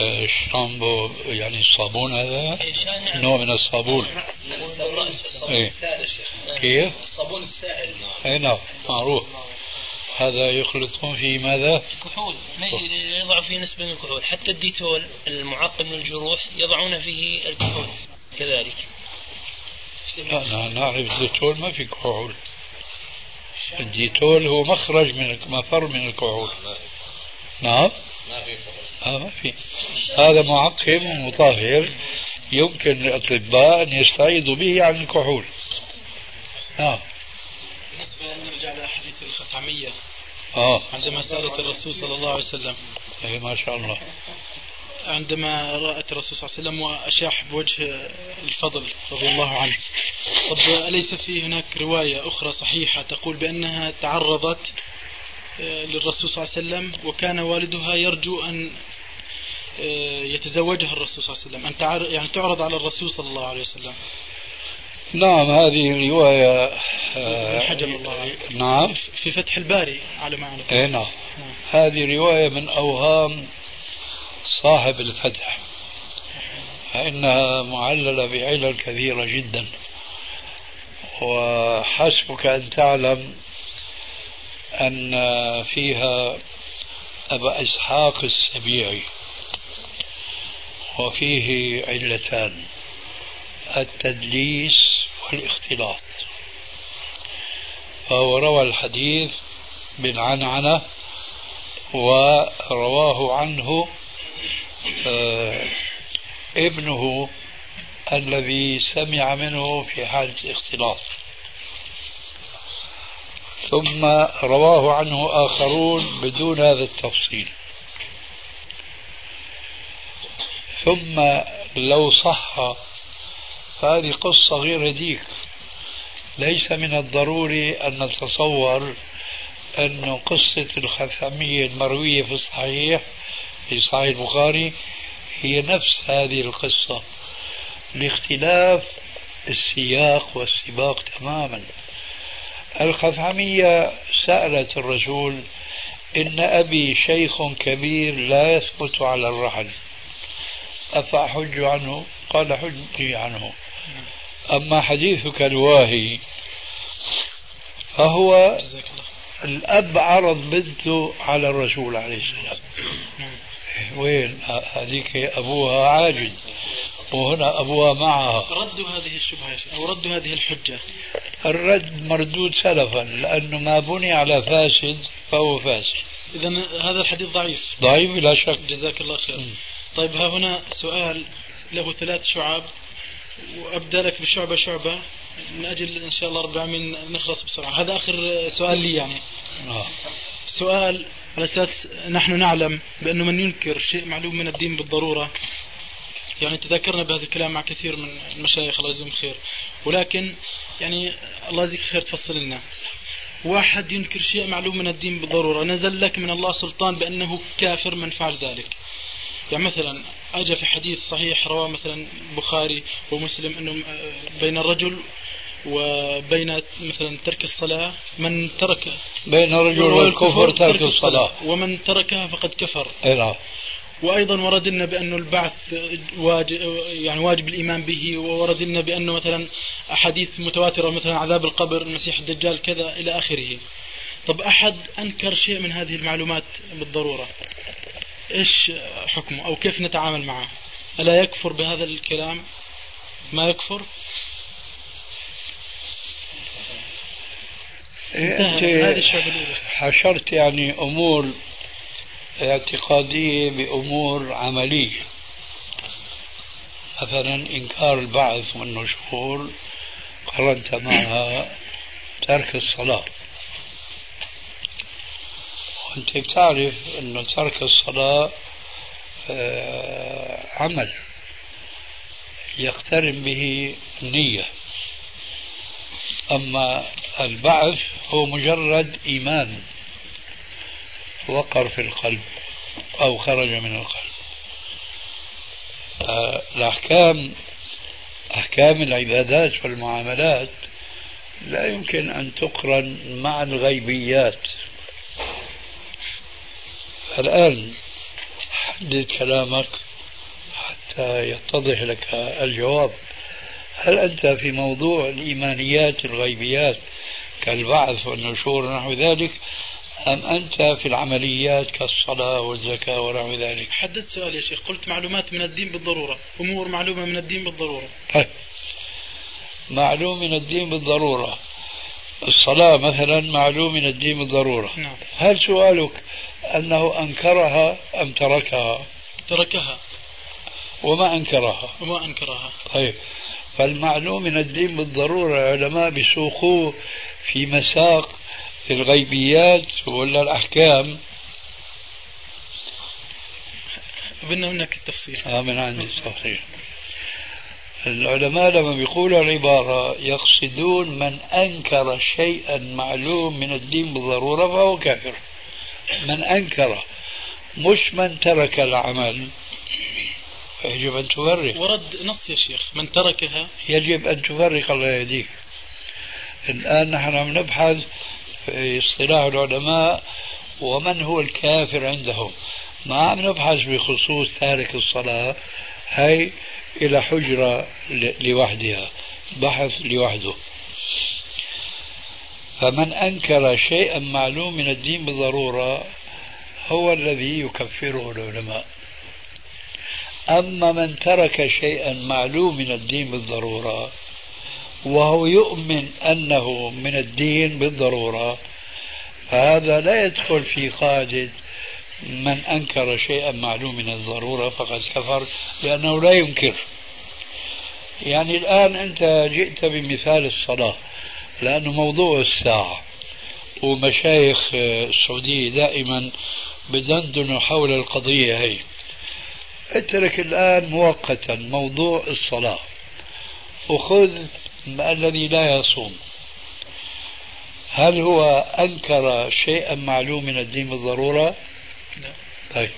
[SPEAKER 3] آه، الشامبو يعني الصابون هذا
[SPEAKER 8] إيه، يعني
[SPEAKER 3] نوع من الصابون.
[SPEAKER 8] الصابون
[SPEAKER 3] إيه.
[SPEAKER 8] السائل
[SPEAKER 3] كيف؟
[SPEAKER 8] الصابون السائل.
[SPEAKER 3] أي نعم معروف. هذا يخلطون في ماذا؟
[SPEAKER 8] كحول ما يضع فيه نسبة من الكحول. حتى الديتول المعقم للجروح يضعون فيه الكحول كذلك.
[SPEAKER 3] لا لا نعرف الديتول ما في كحول. الديتول هو مخرج من مفر من الكحول. نعم؟
[SPEAKER 8] ما في
[SPEAKER 3] آه ما في. هذا معقم ومطهر يمكن للأطباء أن يستعيضوا به عن الكحول. نعم.
[SPEAKER 9] نرجع لحديث
[SPEAKER 10] الخثعمية
[SPEAKER 3] آه.
[SPEAKER 10] عندما سألت الرسول صلى الله عليه وسلم
[SPEAKER 3] اي ما شاء الله.
[SPEAKER 10] عندما رأت الرسول صلى الله عليه وسلم وأشاح بوجه الفضل رضي الله عنه طب أليس في هناك رواية أخرى صحيحة تقول بأنها تعرضت آه، للرسول صلى الله عليه وسلم وكان والدها يرجو أن آه، يتزوجها الرسول صلى الله عليه وسلم أن. يعني تعرض على الرسول صلى الله عليه وسلم.
[SPEAKER 3] نعم هذه رواية
[SPEAKER 10] ابن حجر الله.
[SPEAKER 3] نعم.
[SPEAKER 10] في فتح الباري على ما أعلم
[SPEAKER 3] اي نعم. هذه رواية من أوهام صاحب الفتح فإنها معللة بعلل كثيرة جدا. وحسبك أن تعلم أن فيها أبا إسحاق السبيعي وفيه علتان التدليس والاختلاط فهو روى الحديث بالعنعنة ورواه عنه آه، ابنه الذي سمع منه في حالة الاختلاط. ثم رواه عنه آخرون بدون هذا التفصيل. ثم لو صح فهذه قصة غير هديك ليس من الضروري أن نتصور أن قصة الخثمية المروية في الصحيح في صحيح البخاري هي نفس هذه القصة لاختلاف السياق والسباق تماما. الخثعمية سألت الرسول إن أبي شيخ كبير لا يثبت على الرحل أفأحج عنه؟ قال حجي عنه. أما حديثك الواهي فهو الأب عرض بنته على الرسول عليه السلام. وين؟ هذيك أبوها عاجز وهنا أبوها معها.
[SPEAKER 10] ردوا هذه الشبهة أو ردوا هذه الحجة.
[SPEAKER 3] الرد مردود سلفا لأنه ما بني على فاسد فهو فاسد.
[SPEAKER 10] إذا هذا الحديث ضعيف.
[SPEAKER 3] ضعيف بلا شك.
[SPEAKER 10] جزاك الله خير. طيب ها هنا سؤال له ثلاث شعاب. وأبدأ لك بشعبة شعبة من أجل إن شاء الله رب العالمين نخلص بسرعة. هذا آخر سؤال لي يعني.
[SPEAKER 3] آه.
[SPEAKER 10] سؤال على أساس نحن نعلم بأنه من ينكر شيء معلوم من الدين بالضرورة. يعني تذكرنا بهذا الكلام مع كثير من المشايخ الله يجزيهم خير. ولكن يعني الله يجزيك خير تفصل لنا. واحد ينكر شيء معلوم من الدين بالضرورة نزل لك من الله سلطان بأنه كافر من فعل ذلك. يعني مثلا أجى في حديث صحيح رواه مثلا البخاري ومسلم أنه بين الرجل وبين مثلا ترك الصلاة من ترك
[SPEAKER 3] بين الرجل والكفر ترك الصلاة
[SPEAKER 10] ومن تركها فقد كفر
[SPEAKER 3] نعم
[SPEAKER 10] وأيضا ورد لنا بانه البعث واجب يعني واجب الإيمان به وورد لنا بانه مثلا أحاديث متواترة مثلا عذاب القبر المسيح الدجال كذا إلى آخره. طب أحد أنكر شيء من هذه المعلومات بالضرورة. إيش حكمه أو كيف نتعامل معه؟ ألا يكفر بهذا الكلام؟ ما يكفر؟
[SPEAKER 3] انت حشرت يعني أمور اعتقادية بأمور عملية مثلا إنكار البعث والنشور قرنت معها ترك الصلاة وأنت بتعرف أن ترك الصلاة آه، عمل يقترن به النية. أما البعث هو مجرد إيمان وقر في القلب أو خرج من القلب. آه، الأحكام أحكام العبادات والمعاملات لا يمكن أن تقرن مع الغيبيات. الآن حدد كلامك حتى يتضح لك الجواب. هل أنت في موضوع الإيمانيات الغيبيات كالبعث والنشور ونحو ذلك أم أنت في العمليات كالصلاة والزكاة ونحو ذلك؟
[SPEAKER 10] حددت سؤال يا شيخ. قلت معلومات من الدين بالضرورة أمور معلومة من الدين بالضرورة.
[SPEAKER 3] طيب. معلوم من الدين بالضرورة. الصلاة مثلا معلوم من الدين بالضرورة.
[SPEAKER 10] نعم.
[SPEAKER 3] هل سؤالك أنه أنكرها أم تركها.
[SPEAKER 10] تركها.
[SPEAKER 3] وما أنكرها.
[SPEAKER 10] وما أنكرها.
[SPEAKER 3] طيب. فالمعلوم من الدين بالضرورة العلماء بيسوقوه في مساق الغيبيات ولا الأحكام.
[SPEAKER 10] بدنا منك التفصيل.
[SPEAKER 3] آه من عندي صحيح العلماء لما بيقولوا العبارة يقصدون من أنكر شيئا معلوم من الدين بالضرورة فهو كافر. من أنكر مش من ترك العمل يجب أن تفرق.
[SPEAKER 10] ورد نص يا شيخ من تركها.
[SPEAKER 3] يجب أن تفرق الله يهديك الآن نحن عم نبحث في اصطلاح العلماء ومن هو الكافر عندهم. ما عم نبحث بخصوص تارك الصلاة هي إلى حجرة لوحدها بحث لوحده. فمن أنكر شيئا معلوم من الدين بالضرورة هو الذي يكفره العلماء. أما من ترك شيئا معلوم من الدين بالضرورة وهو يؤمن أنه من الدين بالضرورة فهذا لا يدخل في قاعدة من أنكر شيئا معلوم من الضرورة فقد كفر لأنه لا ينكر. يعني الآن أنت جئت بمثال الصلاة. لأنه موضوع الساعة ومشايخ السعودية دائما بدندنوا حول القضية هي. اترك الآن مؤقتا موضوع الصلاة. وخذ الذي لا يصوم. هل هو أنكر شيئا معلوم من الدين بالضرورة؟
[SPEAKER 10] لا.
[SPEAKER 3] طيب.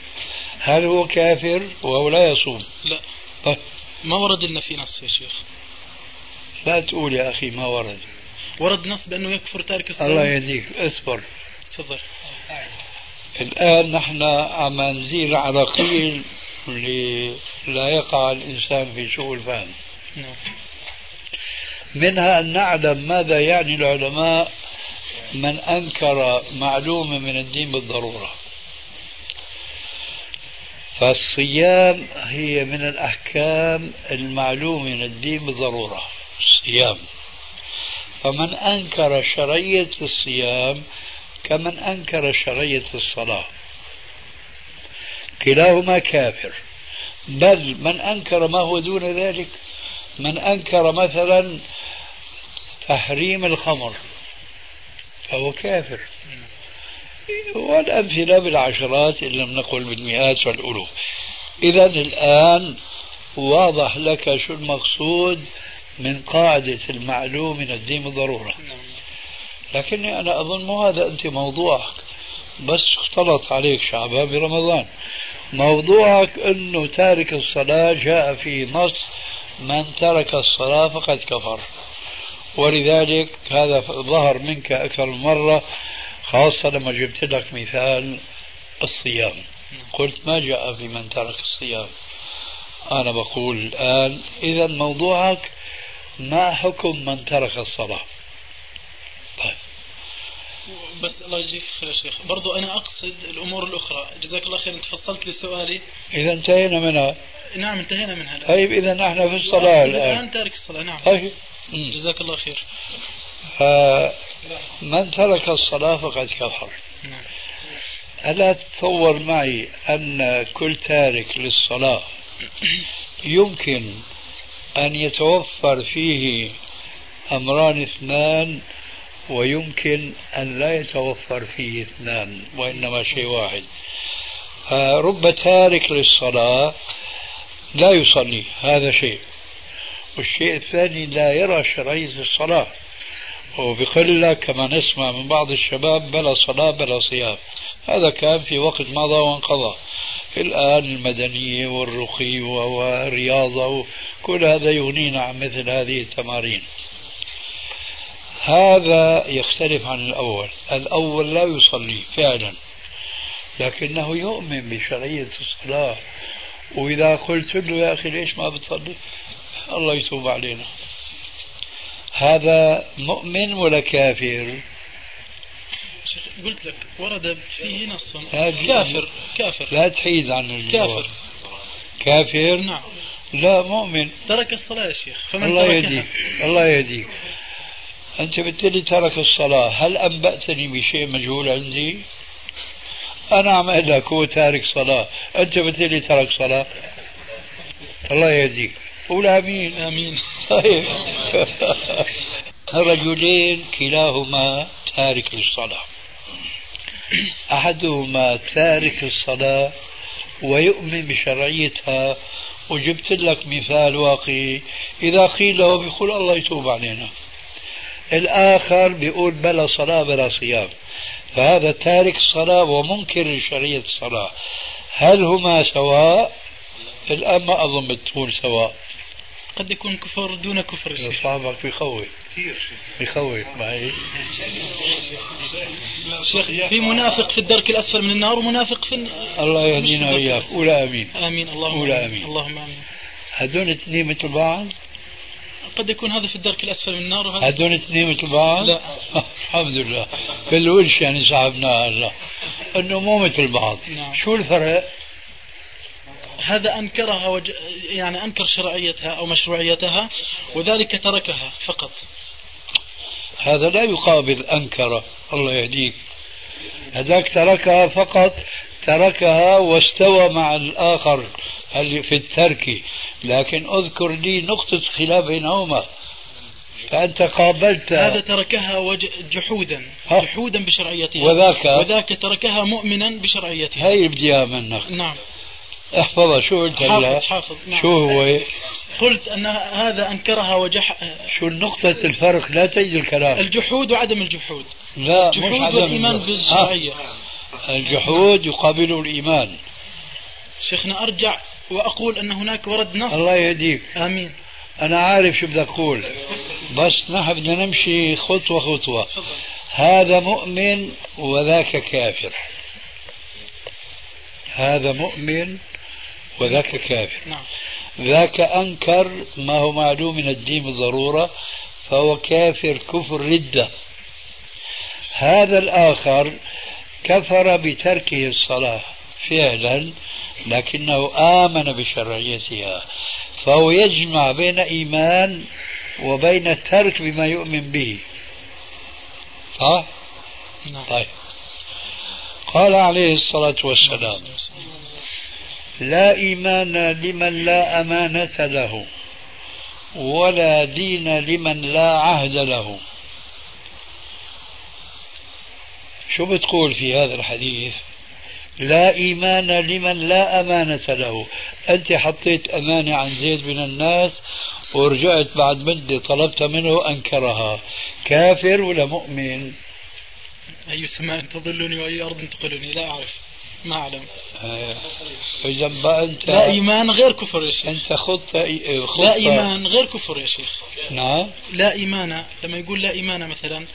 [SPEAKER 3] هل هو كافر وهو لا يصوم؟
[SPEAKER 10] لا.
[SPEAKER 3] طيب.
[SPEAKER 10] ما ورد لنا في نص يا شيخ.
[SPEAKER 3] لا تقول يا أخي ما ورد.
[SPEAKER 10] ورد نص بأنه يكفر تارك الصلاة
[SPEAKER 3] الله يهديك. اصبر.
[SPEAKER 10] تفضل.
[SPEAKER 3] الآن نحن عم نزيل عراقيل لا يقع الإنسان في سوء الفهم.
[SPEAKER 10] نعم.
[SPEAKER 3] منها أن نعلم ماذا يعني العلماء من أنكر معلومة من الدين بالضرورة. فالصيام هي من الأحكام المعلومة من الدين بالضرورة. الصيام فمن أنكر شرعية الصيام كمن أنكر شرعية الصلاة. كلاهما كافر. بل من أنكر ما هو دون ذلك؟ من أنكر مثلا تحريم الخمر فهو كافر. والأمثلة بالعشرات إن لم نقل بالمئات والألوف. إذا الآن واضح لك شو المقصود من قاعدة المعلوم من الدين بالضرورة لكني أنا أظن مو هذا أنت موضوعك. بس اختلط عليك شعبان برمضان. موضوعك أنه تارك الصلاة جاء في نص من ترك الصلاة فقد كفر. ولذلك هذا ظهر منك أكثر من مرة خاصة لما جبت لك مثال الصيام. قلت ما جاء في من ترك الصيام؟ أنا بقول الآن إذا موضوعك ما حكم من ترك الصلاة؟ طيب.
[SPEAKER 10] بس الله يجزيك خير يا شيخ. برضو أنا أقصد الأمور الأخرى. جزاك الله خير أنت فصلت لي سؤالي.
[SPEAKER 3] إذا انتهينا منها
[SPEAKER 10] نعم انتهينا منها الآن.
[SPEAKER 3] طيب إذا نحن في الصلاة الآن.
[SPEAKER 10] الآن تارك الصلاة. نعم.
[SPEAKER 3] طيب.
[SPEAKER 10] جزاك الله خير.
[SPEAKER 3] من ترك الصلاة فقد كفر.
[SPEAKER 10] نعم.
[SPEAKER 3] ألا تتصور معي أن كل تارك للصلاة يمكن أن يتوفر فيه أمران اثنان ويمكن أن لا يتوفر فيه اثنان وإنما شيء واحد. رب تارك للصلاة لا يصلي هذا شيء. والشيء الثاني لا يرى شرعية الصلاة. وبقول كما نسمع من بعض الشباب بلا صلاة بلا صيام. هذا كان في وقت مضى وانقضى. الآن المدنية والرقي والرياضة وكل هذا يغنينا عن مثل هذه التمارين. هذا يختلف عن الأول. الأول لا يصلي فعلا لكنه يؤمن بشرعية الصلاة. وإذا قلت له يا أخي ليش ما بتصلي؟ الله يتوب علينا. هذا مؤمن ولا كافر؟
[SPEAKER 10] قلت لك ورد فيه نص.
[SPEAKER 3] كافر.
[SPEAKER 10] كافر.
[SPEAKER 3] لا تحيد عن الجواب
[SPEAKER 10] كافر.
[SPEAKER 3] كافر؟
[SPEAKER 10] نعم.
[SPEAKER 3] لا مؤمن.
[SPEAKER 10] ترك الصلاة يا شيخ فمن
[SPEAKER 3] الله يهديك. الله يهديك. أنت بالتالي ترك الصلاة. هل أنبأتني بشيء مجهول عندي؟ أنا عم أقول لك هو تارك صلاة. أنت بالتالي ترك صلاة. الله يهديك. قول آمين.
[SPEAKER 10] آمين.
[SPEAKER 3] طيب. رجلين كلاهما تارك للصلاة. أحدهما تارك الصلاة ويؤمن بشرعيتها. وجبت لك مثال واقعي. إذا قيل له بيقول الله يتوب علينا. الآخر بيقول بلا صلاة بلا صيام. فهذا تارك الصلاة ومنكر لشرعية الصلاة. هل هما سواء؟ الآن ما أظن تكون سواء.
[SPEAKER 10] قد يكون كفر دون كفر
[SPEAKER 3] صاحبك بيخوف بيخوف معي.
[SPEAKER 10] شيخ في منافق في الدرك الأسفل من النار ومنافق في
[SPEAKER 3] الله يهدينا وإياك قول آمين.
[SPEAKER 10] آمين. اللهم
[SPEAKER 3] قول آمين.
[SPEAKER 10] اللهم آمين.
[SPEAKER 3] هذول اثنين مثل بعض
[SPEAKER 10] قد يكون هذا في الدرك الأسفل من النار وهذا
[SPEAKER 3] هذول اثنين مثل بعض
[SPEAKER 10] لا.
[SPEAKER 3] الحمد لله. بالوش يعني صاحبنا هذا انه مو مثل بعض.
[SPEAKER 10] نعم.
[SPEAKER 3] شو الفرق؟
[SPEAKER 10] هذا أنكرها وج... يعني أنكر شرعيتها أو مشروعيتها وذلك تركها فقط.
[SPEAKER 3] هذا لا يقابل أنكر الله يهديك. هذاك تركها فقط تركها واستوى مع الآخر اللي في الترك. لكن اذكر لي نقطة خلاف بينهما. فأنت قابلت.
[SPEAKER 10] هذا تركها وج... جحودا. جحودا بشرعيتها.
[SPEAKER 3] وذاك؟
[SPEAKER 10] وذاك تركها مؤمنا بشرعيتها.
[SPEAKER 3] هي بدي منك.
[SPEAKER 10] نعم.
[SPEAKER 3] احفظها. شو قلت
[SPEAKER 10] حافظ
[SPEAKER 3] هلا؟
[SPEAKER 10] حافظ نعم.
[SPEAKER 3] شو هو؟
[SPEAKER 10] قلت أن هذا أنكرها وجح
[SPEAKER 3] شو نقطة الفرق؟ لا تجد الكلام.
[SPEAKER 10] الجحود وعدم الجحود.
[SPEAKER 3] لا مش
[SPEAKER 10] الجحود
[SPEAKER 3] عدم
[SPEAKER 10] والإيمان. بالشرعية.
[SPEAKER 3] الجحود يقابله الإيمان.
[SPEAKER 10] شيخنا أرجع وأقول أن هناك ورد نص.
[SPEAKER 3] الله يهديك.
[SPEAKER 10] آمين.
[SPEAKER 3] أنا عارف شو بدك تقول بس نحن بدنا نمشي خطوة خطوة. هذا مؤمن وذاك كافر. هذا مؤمن وذاك كافر
[SPEAKER 10] نعم.
[SPEAKER 3] ذاك أنكر ما هو معلوم من الدين بالضرورة فهو كافر كفر ردة. هذا الآخر كفر بتركه الصلاة فعلا لكنه آمن بشرعيتها. فهو يجمع بين إيمان وبين الترك بما يؤمن به. صح؟
[SPEAKER 10] نعم.
[SPEAKER 3] طيب. قال عليه الصلاة والسلام لا إيمان لمن لا أمانة له ولا دين لمن لا عهد له. شو بتقول في هذا الحديث؟ لا إيمان لمن لا أمانة له. أنت حطيت أمانة عن زيد من الناس ورجعت بعد مدة طلبت منه أنكرها. كافر ولا مؤمن؟
[SPEAKER 10] أي سماء تظلني وأي أرض تقلني لا أعرف. ما أعلم.
[SPEAKER 3] آه. إذا أنت
[SPEAKER 10] لا إيمان غير كفر يا شيخ.
[SPEAKER 3] أنت خطة خطة
[SPEAKER 10] لا إيمان غير كفر يا شيخ.
[SPEAKER 3] نعم.
[SPEAKER 10] لا إيمان لما يقول لا إيمان مثلا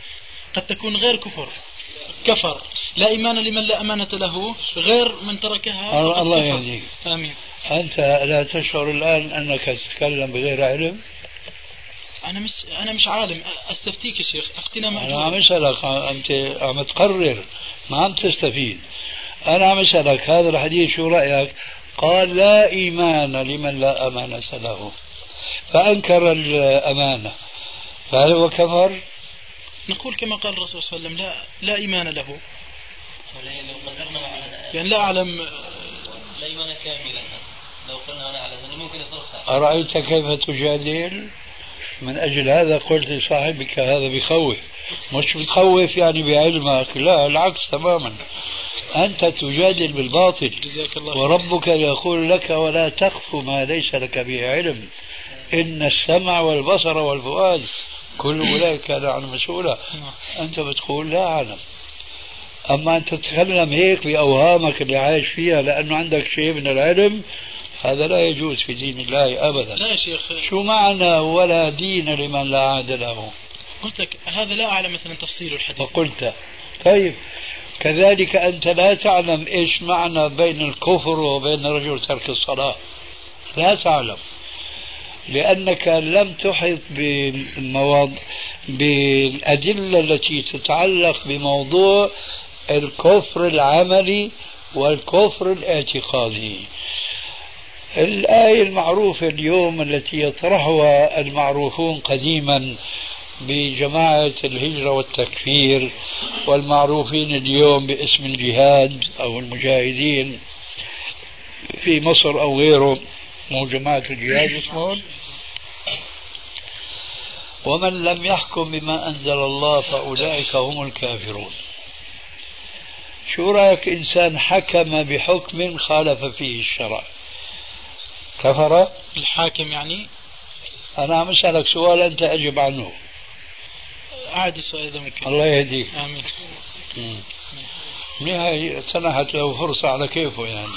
[SPEAKER 10] قد تكون غير كفر كفر. لا إيمان لمن لا أمانة له غير من تركها.
[SPEAKER 3] الله-. يهديك.
[SPEAKER 10] آمين.
[SPEAKER 3] أنت لا تشعر الآن أنك تتكلم بغير علم؟
[SPEAKER 10] أنا مش أنا مش عالم. أستفتيك يا شيخ. أفتنا
[SPEAKER 3] أنا عم أسألك أنت عم تقرر ما عم تستفيد. أنا عم أسألك هذا الحديث شو رأيك؟ قال لا إيمان لمن لا أمانة له فأنكر الأمانة. فهل هو كفر؟
[SPEAKER 10] نقول كما قال الرسول صلى الله عليه وسلم لا لا إيمان له.
[SPEAKER 8] لو قدرنا على
[SPEAKER 10] يعني لا أعلم.
[SPEAKER 8] لا إيمان كاملا. لو قلنا على ذلك ممكن يصير
[SPEAKER 3] أرأيت كيف تجادل؟ من أجل هذا قلت لصاحبك هذا بخوف. مش بتخوف يعني بعلمك لا العكس تماما. أنت تجادل بالباطل.
[SPEAKER 10] جزاك الله.
[SPEAKER 3] وربك يقول لك ولا تخف ما ليس لك به علم. إن السمع والبصر والفؤاد كل أولئك كان عنه مسؤولا.
[SPEAKER 10] نعم.
[SPEAKER 3] أنت بتقول لا أعلم. أما أنت تتكلم هيك بأوهامك اللي عايش فيها لأنه عندك شيء من العلم هذا لا يجوز في دين الله أبدا.
[SPEAKER 10] لا يا شيخ.
[SPEAKER 3] شو معنى ولا دين لمن لا عهد له؟
[SPEAKER 10] قلت لك هذا لا أعلم مثلا تفصيل الحديث.
[SPEAKER 3] فقلت. طيب. كذلك أنت لا تعلم إيش معنى بين الكفر وبين رجل ترك الصلاة. لا تعلم. لأنك لم تحط بالمواض بالأدلة التي تتعلق بموضوع الكفر العملي والكفر الاعتقادي. الآية المعروفة اليوم التي يطرحها المعروفون قديما بجماعة الهجرة والتكفير والمعروفين اليوم باسم الجهاد أو المجاهدين في مصر أو غيره. مو جماعة الجهاد اسمهم. ومن لم يحكم بما أنزل الله فأولئك هم الكافرون. شو رأيك إنسان حكم بحكم خالف فيه الشرع؟ كفر؟
[SPEAKER 10] الحاكم يعني؟
[SPEAKER 3] أنا عم أسألك سؤال أنت أجب عنه.
[SPEAKER 10] أعد السؤال إذا ممكن
[SPEAKER 3] الله يهديك.
[SPEAKER 10] آمين.
[SPEAKER 3] نهاية سنحت له فرصة على كيفه يعني.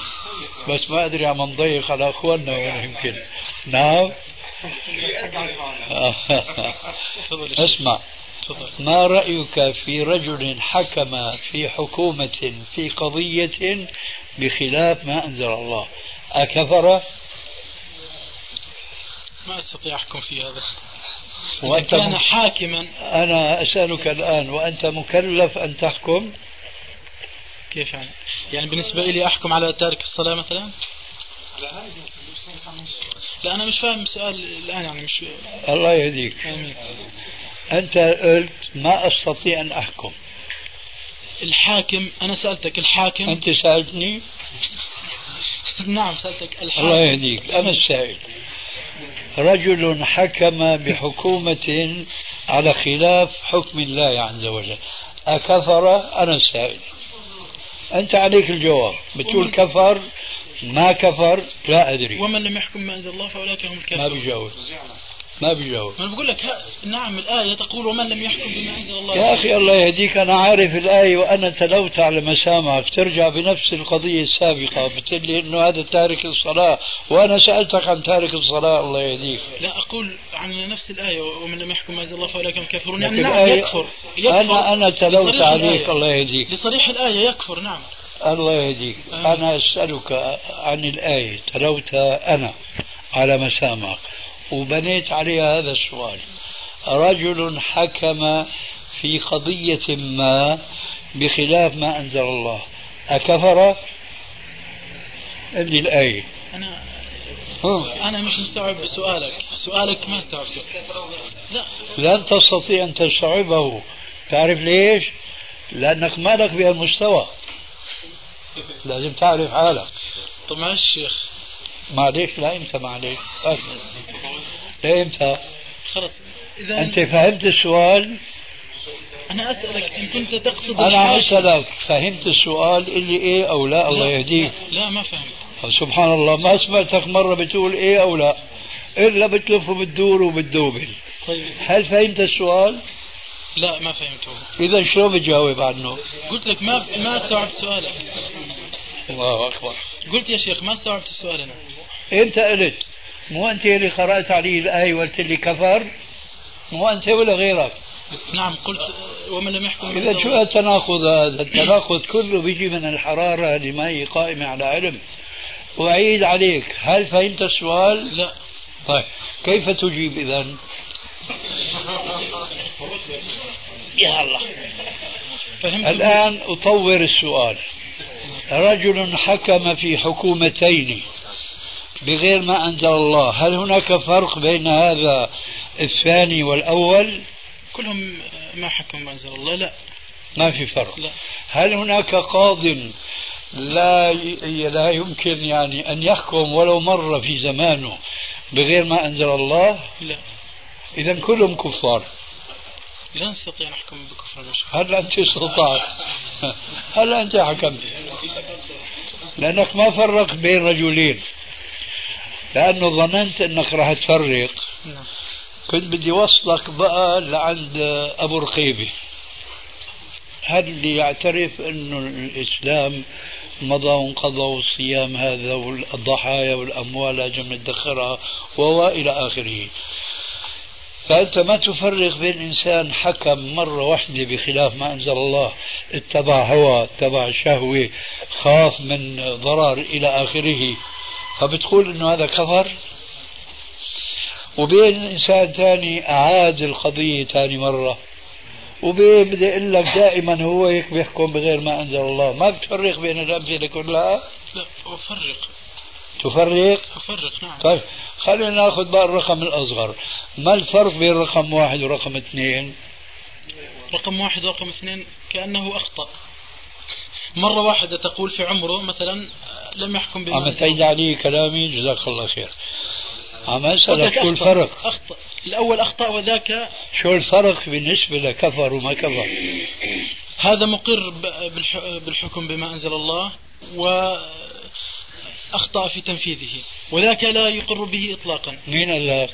[SPEAKER 3] بس ما أدري عم نضيق على أخواننا وين يمكن. نعم. اسمع. ما رأيك في رجل حكم في حكومة في قضية بخلاف ما أنزل الله؟ أكفر؟
[SPEAKER 10] ما أستطيع أحكم في هذا.
[SPEAKER 3] وأنت
[SPEAKER 10] كان حاكما.
[SPEAKER 3] أنا أسألك الآن وأنت مكلف أن تحكم؟
[SPEAKER 10] كيف يعني؟ يعني بالنسبة لي أحكم على تارك الصلاة مثلا؟ لا أنا مش فاهم السؤال الآن يعني مش
[SPEAKER 3] الله يهديك.
[SPEAKER 10] آمين.
[SPEAKER 3] أنت قلت ما أستطيع أن أحكم.
[SPEAKER 10] الحاكم أنا سألتك الحاكم؟
[SPEAKER 3] أنت سألتني؟
[SPEAKER 10] نعم سألتك الحاكم.
[SPEAKER 3] الله يهديك. أنا السائل. رجل حكم بحكومة على خلاف حكم الله عز وجل. أكفر؟ أنا السائل أنت عليك الجواب. بتقول كفر؟ ما كفر؟ لا أدري.
[SPEAKER 10] ومن لم يحكم ما أنزل الله فأولئك هم
[SPEAKER 3] ما
[SPEAKER 10] الكافرون
[SPEAKER 3] بيجاوب. ما بيجاوب.
[SPEAKER 10] أنا بقول لك نعم الآية تقول ومن لم يحكم بما أنزل الله
[SPEAKER 3] يا أخي الله يهديك أنا عارف الآية وأنا تلوت على مسامعك. ترجع بنفس القضية السابقة بتقول لي إنه هذا تارك الصلاة وأنا سألتك عن تارك الصلاة الله يهديك.
[SPEAKER 10] لا أقول عن نفس الآية ومن لم يحكم ما أنزل الله فأولئك هم الكافرون. يعني نعم يكفر يكفر.
[SPEAKER 3] أنا أنا تلوت عليك. الله يهديك.
[SPEAKER 10] لصريح الآية يكفر نعم.
[SPEAKER 3] الله يهديك. أنا أسألك عن الآية تلوتها أنا على مسامعك. وبنيت عليها هذا السؤال. رجل حكم في قضية ما بخلاف ما أنزل الله. أكفر؟ قل لي الآية
[SPEAKER 10] أنا
[SPEAKER 3] ها.
[SPEAKER 10] أنا مش مستوعب سؤالك. سؤالك ما استوعبته. لا.
[SPEAKER 3] لن تستطيع أن تستوعبه. تعرف ليش؟ لأنك مالك بهالمستوى. لازم تعرف حالك.
[SPEAKER 10] طب معلش شيخ
[SPEAKER 3] معلش لا إمتى معلش إمتى
[SPEAKER 10] خلص إذا
[SPEAKER 3] أنت فهمت السؤال؟
[SPEAKER 10] أنا أسألك إن كنت تقصد الحاكم.
[SPEAKER 3] أسألك فهمت السؤال اللي إيه أو لا الله يهديك
[SPEAKER 10] لا, لا ما فهمت.
[SPEAKER 3] سبحان الله ما سمعتك مرة بتقول إيه أو لا؟ إلا بتلف وبتدور وبتدوبل.
[SPEAKER 10] طيب.
[SPEAKER 3] هل فهمت السؤال؟
[SPEAKER 10] لا ما فهمته.
[SPEAKER 3] إذا شلون بتجاوب عنه؟
[SPEAKER 10] قلت لك ما ما استوعبت سؤالك.
[SPEAKER 3] الله أكبر.
[SPEAKER 10] قلت يا شيخ ما استوعبت السؤال أنا
[SPEAKER 3] أنت قلت. مو انت اللي قرأت علي الآية وقلت لي كفر؟ مو انت ولا غيرك؟
[SPEAKER 10] نعم قلت ومن لم يحكم
[SPEAKER 3] إذا شو التناقض هذا؟ التناقض كله بيجي من الحرارة اللي ما هي قائمة على علم. وأعيد عليك، هل فهمت السؤال؟
[SPEAKER 10] لا
[SPEAKER 3] طيب، كيف تجيب إذا؟ يا الله.
[SPEAKER 10] فهمت
[SPEAKER 3] الآن أطور السؤال. رجل حكم في حكومتين بغير ما أنزل الله، هل هناك فرق بين هذا الثاني والأول؟
[SPEAKER 10] كلهم ما حكم ما أنزل الله لا
[SPEAKER 3] ما في فرق.
[SPEAKER 10] لا
[SPEAKER 3] هل هناك قاض لا لا يمكن يعني أن يحكم ولو مره في زمانه بغير ما أنزل الله؟
[SPEAKER 10] لا
[SPEAKER 3] اذا كلهم كفار.
[SPEAKER 10] لا نستطيع أن نحكم بكفر المشرك
[SPEAKER 3] هل أنت استطعت؟ هل أنت حكمت؟ لأنك ما فرقت بين رجلين. لأنه ظننت إنك راح تفرق.
[SPEAKER 10] نعم.
[SPEAKER 3] كنت بدي وصلك بقى لعند أبو رقيبه هل اللي يعترف إنه الإسلام مضى وانقضى والصيام هذا والضحايا والأموال لازم ندخرها والى آخره. فأنت ما تفرق بين إنسان حكم مرة واحدة بخلاف ما أنزل الله اتبع هوى اتبع شهوة خاف من ضرر إلى آخره. فبتقول إنه هذا كفر. وبين إنسان ثاني أعاد القضية ثاني مرة. وبين بدي أقول لك دائما هو هيك بيحكم بغير ما أنزل الله. ما بتفرق بين الأمثلة كلها؟
[SPEAKER 10] لا أفرق.
[SPEAKER 3] تفرق؟
[SPEAKER 10] أفرق نعم.
[SPEAKER 3] طيب خلينا نأخذ بقى الرقم الأصغر. ما الفرق بين رقم واحد ورقم اثنين؟
[SPEAKER 10] رقم واحد ورقم اثنين كأنه أخطأ. مرة واحدة تقول في عمره مثلا لم يحكم بما
[SPEAKER 3] عم تعيد
[SPEAKER 10] الله.
[SPEAKER 3] علي كلامي جزاك الله خير. عم أسألك شو
[SPEAKER 10] أخطأ.
[SPEAKER 3] الفرق؟
[SPEAKER 10] أخطأ. الأول أخطأ وذاك
[SPEAKER 3] شو الفرق بالنسبة لكفر وما كفر؟
[SPEAKER 10] هذا مقر بالحكم بما أنزل الله وأخطأ في تنفيذه. وذاك لا يقر به إطلاقا.
[SPEAKER 3] مين قال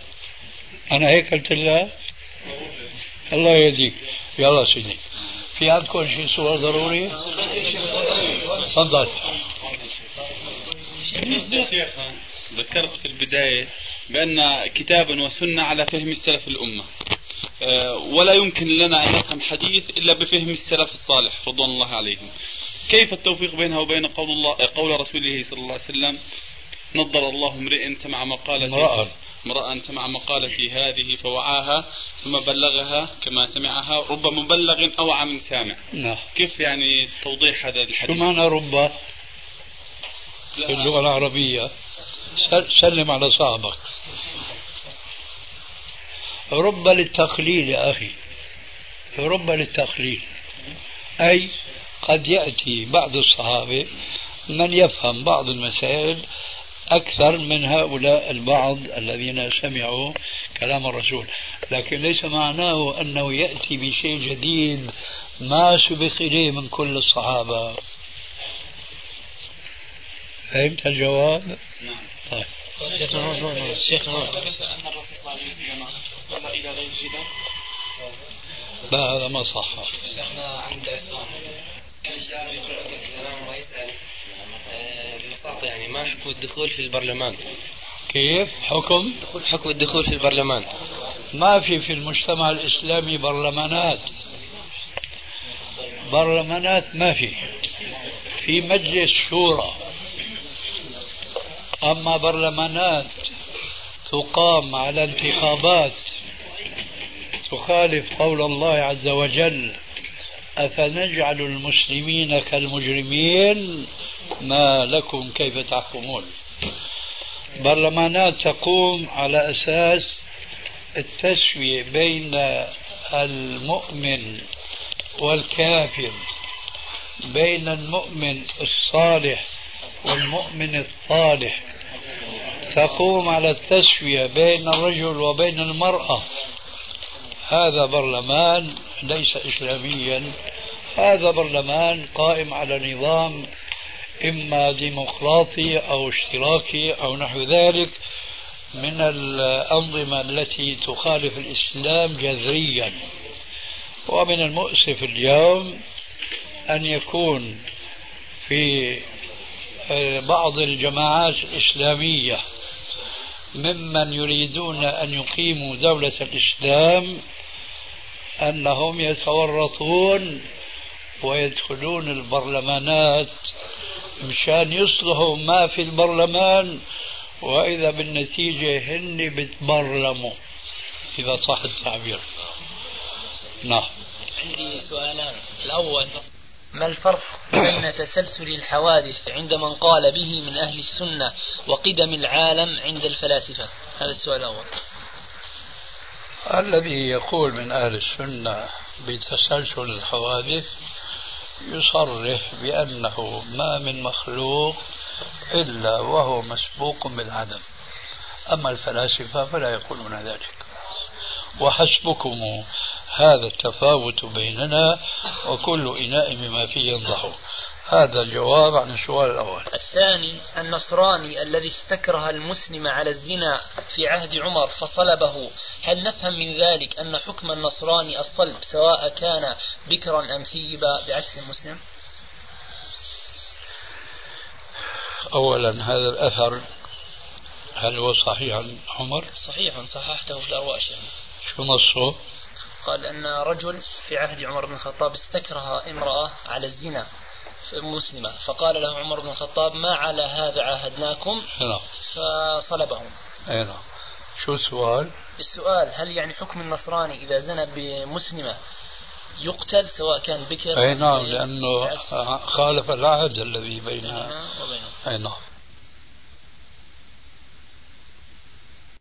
[SPEAKER 3] أنا هيك قلت لك الله يهديك. يلا سيدي. في عندكم شيء سؤال ضروري. تفضل.
[SPEAKER 11] شيخ ذكرت في البداية بأن كتابا وسنة على فهم السلف الأمة. آه، ولا يمكن لنا أن نفهم حديث إلا بفهم السلف الصالح رضوان الله عليهم. كيف التوفيق بينها وبين قول الله قول رسوله صلى الله عليه وسلم نضر الله امرئ سمع مقالتي
[SPEAKER 3] امرأة.
[SPEAKER 11] امرأ سمع مقالتي هذه فوعاها ثم بلغها كما سمعها رب مبلغ أوعى من سامع.
[SPEAKER 3] نعم.
[SPEAKER 11] كيف يعني توضيح هذا
[SPEAKER 3] شو
[SPEAKER 11] الحديث
[SPEAKER 3] معنى ربا في اللغة العربية. سل- سلم على صاحبك. رب للتقليل يا أخي. رب للتقليل. أي قد يأتي بعض الصحابة من يفهم بعض المسائل أكثر من هؤلاء البعض الذين سمعوا كلام الرسول. لكن ليس معناه أنه يأتي بشيء جديد ما سبق إليه من كل الصحابة. فهمت الجواب؟
[SPEAKER 11] نعم.
[SPEAKER 3] طيب.
[SPEAKER 6] ثبت أن الرسول صلى الله عليه وسلم صلى إلى غير جدار
[SPEAKER 3] لا هذا ما صح.
[SPEAKER 12] شيخنا عند عصام السلام ويسأل. يعني ما حكم الدخول في البرلمان.
[SPEAKER 3] كيف؟ حكم؟
[SPEAKER 12] حكم الدخول في البرلمان.
[SPEAKER 3] ما في في المجتمع الإسلامي برلمانات. برلمانات ما في. في مجلس شورى. أما برلمانات تقام على انتخابات تخالف قول الله عز وجل. أفنجعل المسلمين كالمجرمين؟ ما لكم كيف تحكمون؟ برلمانات تقوم على أساس التسوية بين المؤمن والكافر بين المؤمن الصالح والمؤمن الطالح. تقوم على التسوية بين الرجل وبين المرأة. هذا برلمان ليس إسلاميا. هذا برلمان قائم على نظام إما ديمقراطي أو اشتراكي أو نحو ذلك من الأنظمة التي تخالف الإسلام جذريا. ومن المؤسف اليوم أن يكون في بعض الجماعات الإسلامية ممن يريدون أن يقيموا دولة الإسلام أنهم يتورطون ويدخلون البرلمانات مشان يصلحوا ما في البرلمان وإذا بالنتيجة هن بتبرلموا. إذا صح التعبير. نعم.
[SPEAKER 8] عندي سؤالان الأول. ما الفرق بين تسلسل الحوادث عند من قال به من أهل السنة وقدم العالم عند الفلاسفة؟ هذا السؤال الأول.
[SPEAKER 3] الذي يقول من أهل السنة بتسلسل الحوادث يصرح بأنه ما من مخلوق إلا وهو مسبوق بالعدم. أما الفلاسفة فلا يقولون ذلك. وحسبكم هذا التفاوت بيننا وكل إناء بما فيه ينضح هذا الجواب عن السؤال الأول.
[SPEAKER 8] الثاني النصراني الذي استكره المسلم على الزنا في عهد عمر فصلبه هل نفهم من ذلك أن حكم النصراني الصلب سواء كان بكرا أم ثيبا؟ بعكس المسلم.
[SPEAKER 3] أولا هذا الأثر هل هو صحيح عن عمر؟
[SPEAKER 8] صحيح صححته في الأرواح.
[SPEAKER 3] شو نصه؟
[SPEAKER 8] قال أن رجل في عهد عمر بن الخطاب استكره امرأة على الزنا. مسلمة. فقال له عمر بن الخطاب ما على هذا عاهدناكم؟
[SPEAKER 3] نعم
[SPEAKER 8] فصلبهم.
[SPEAKER 3] أي نعم شو السؤال؟
[SPEAKER 8] السؤال هل يعني حكم النصراني إذا زنى بمسلمة يقتل سواء كان بكر
[SPEAKER 3] أي نعم؟ لأنه خالف العهد الذي بيننا أي نعم.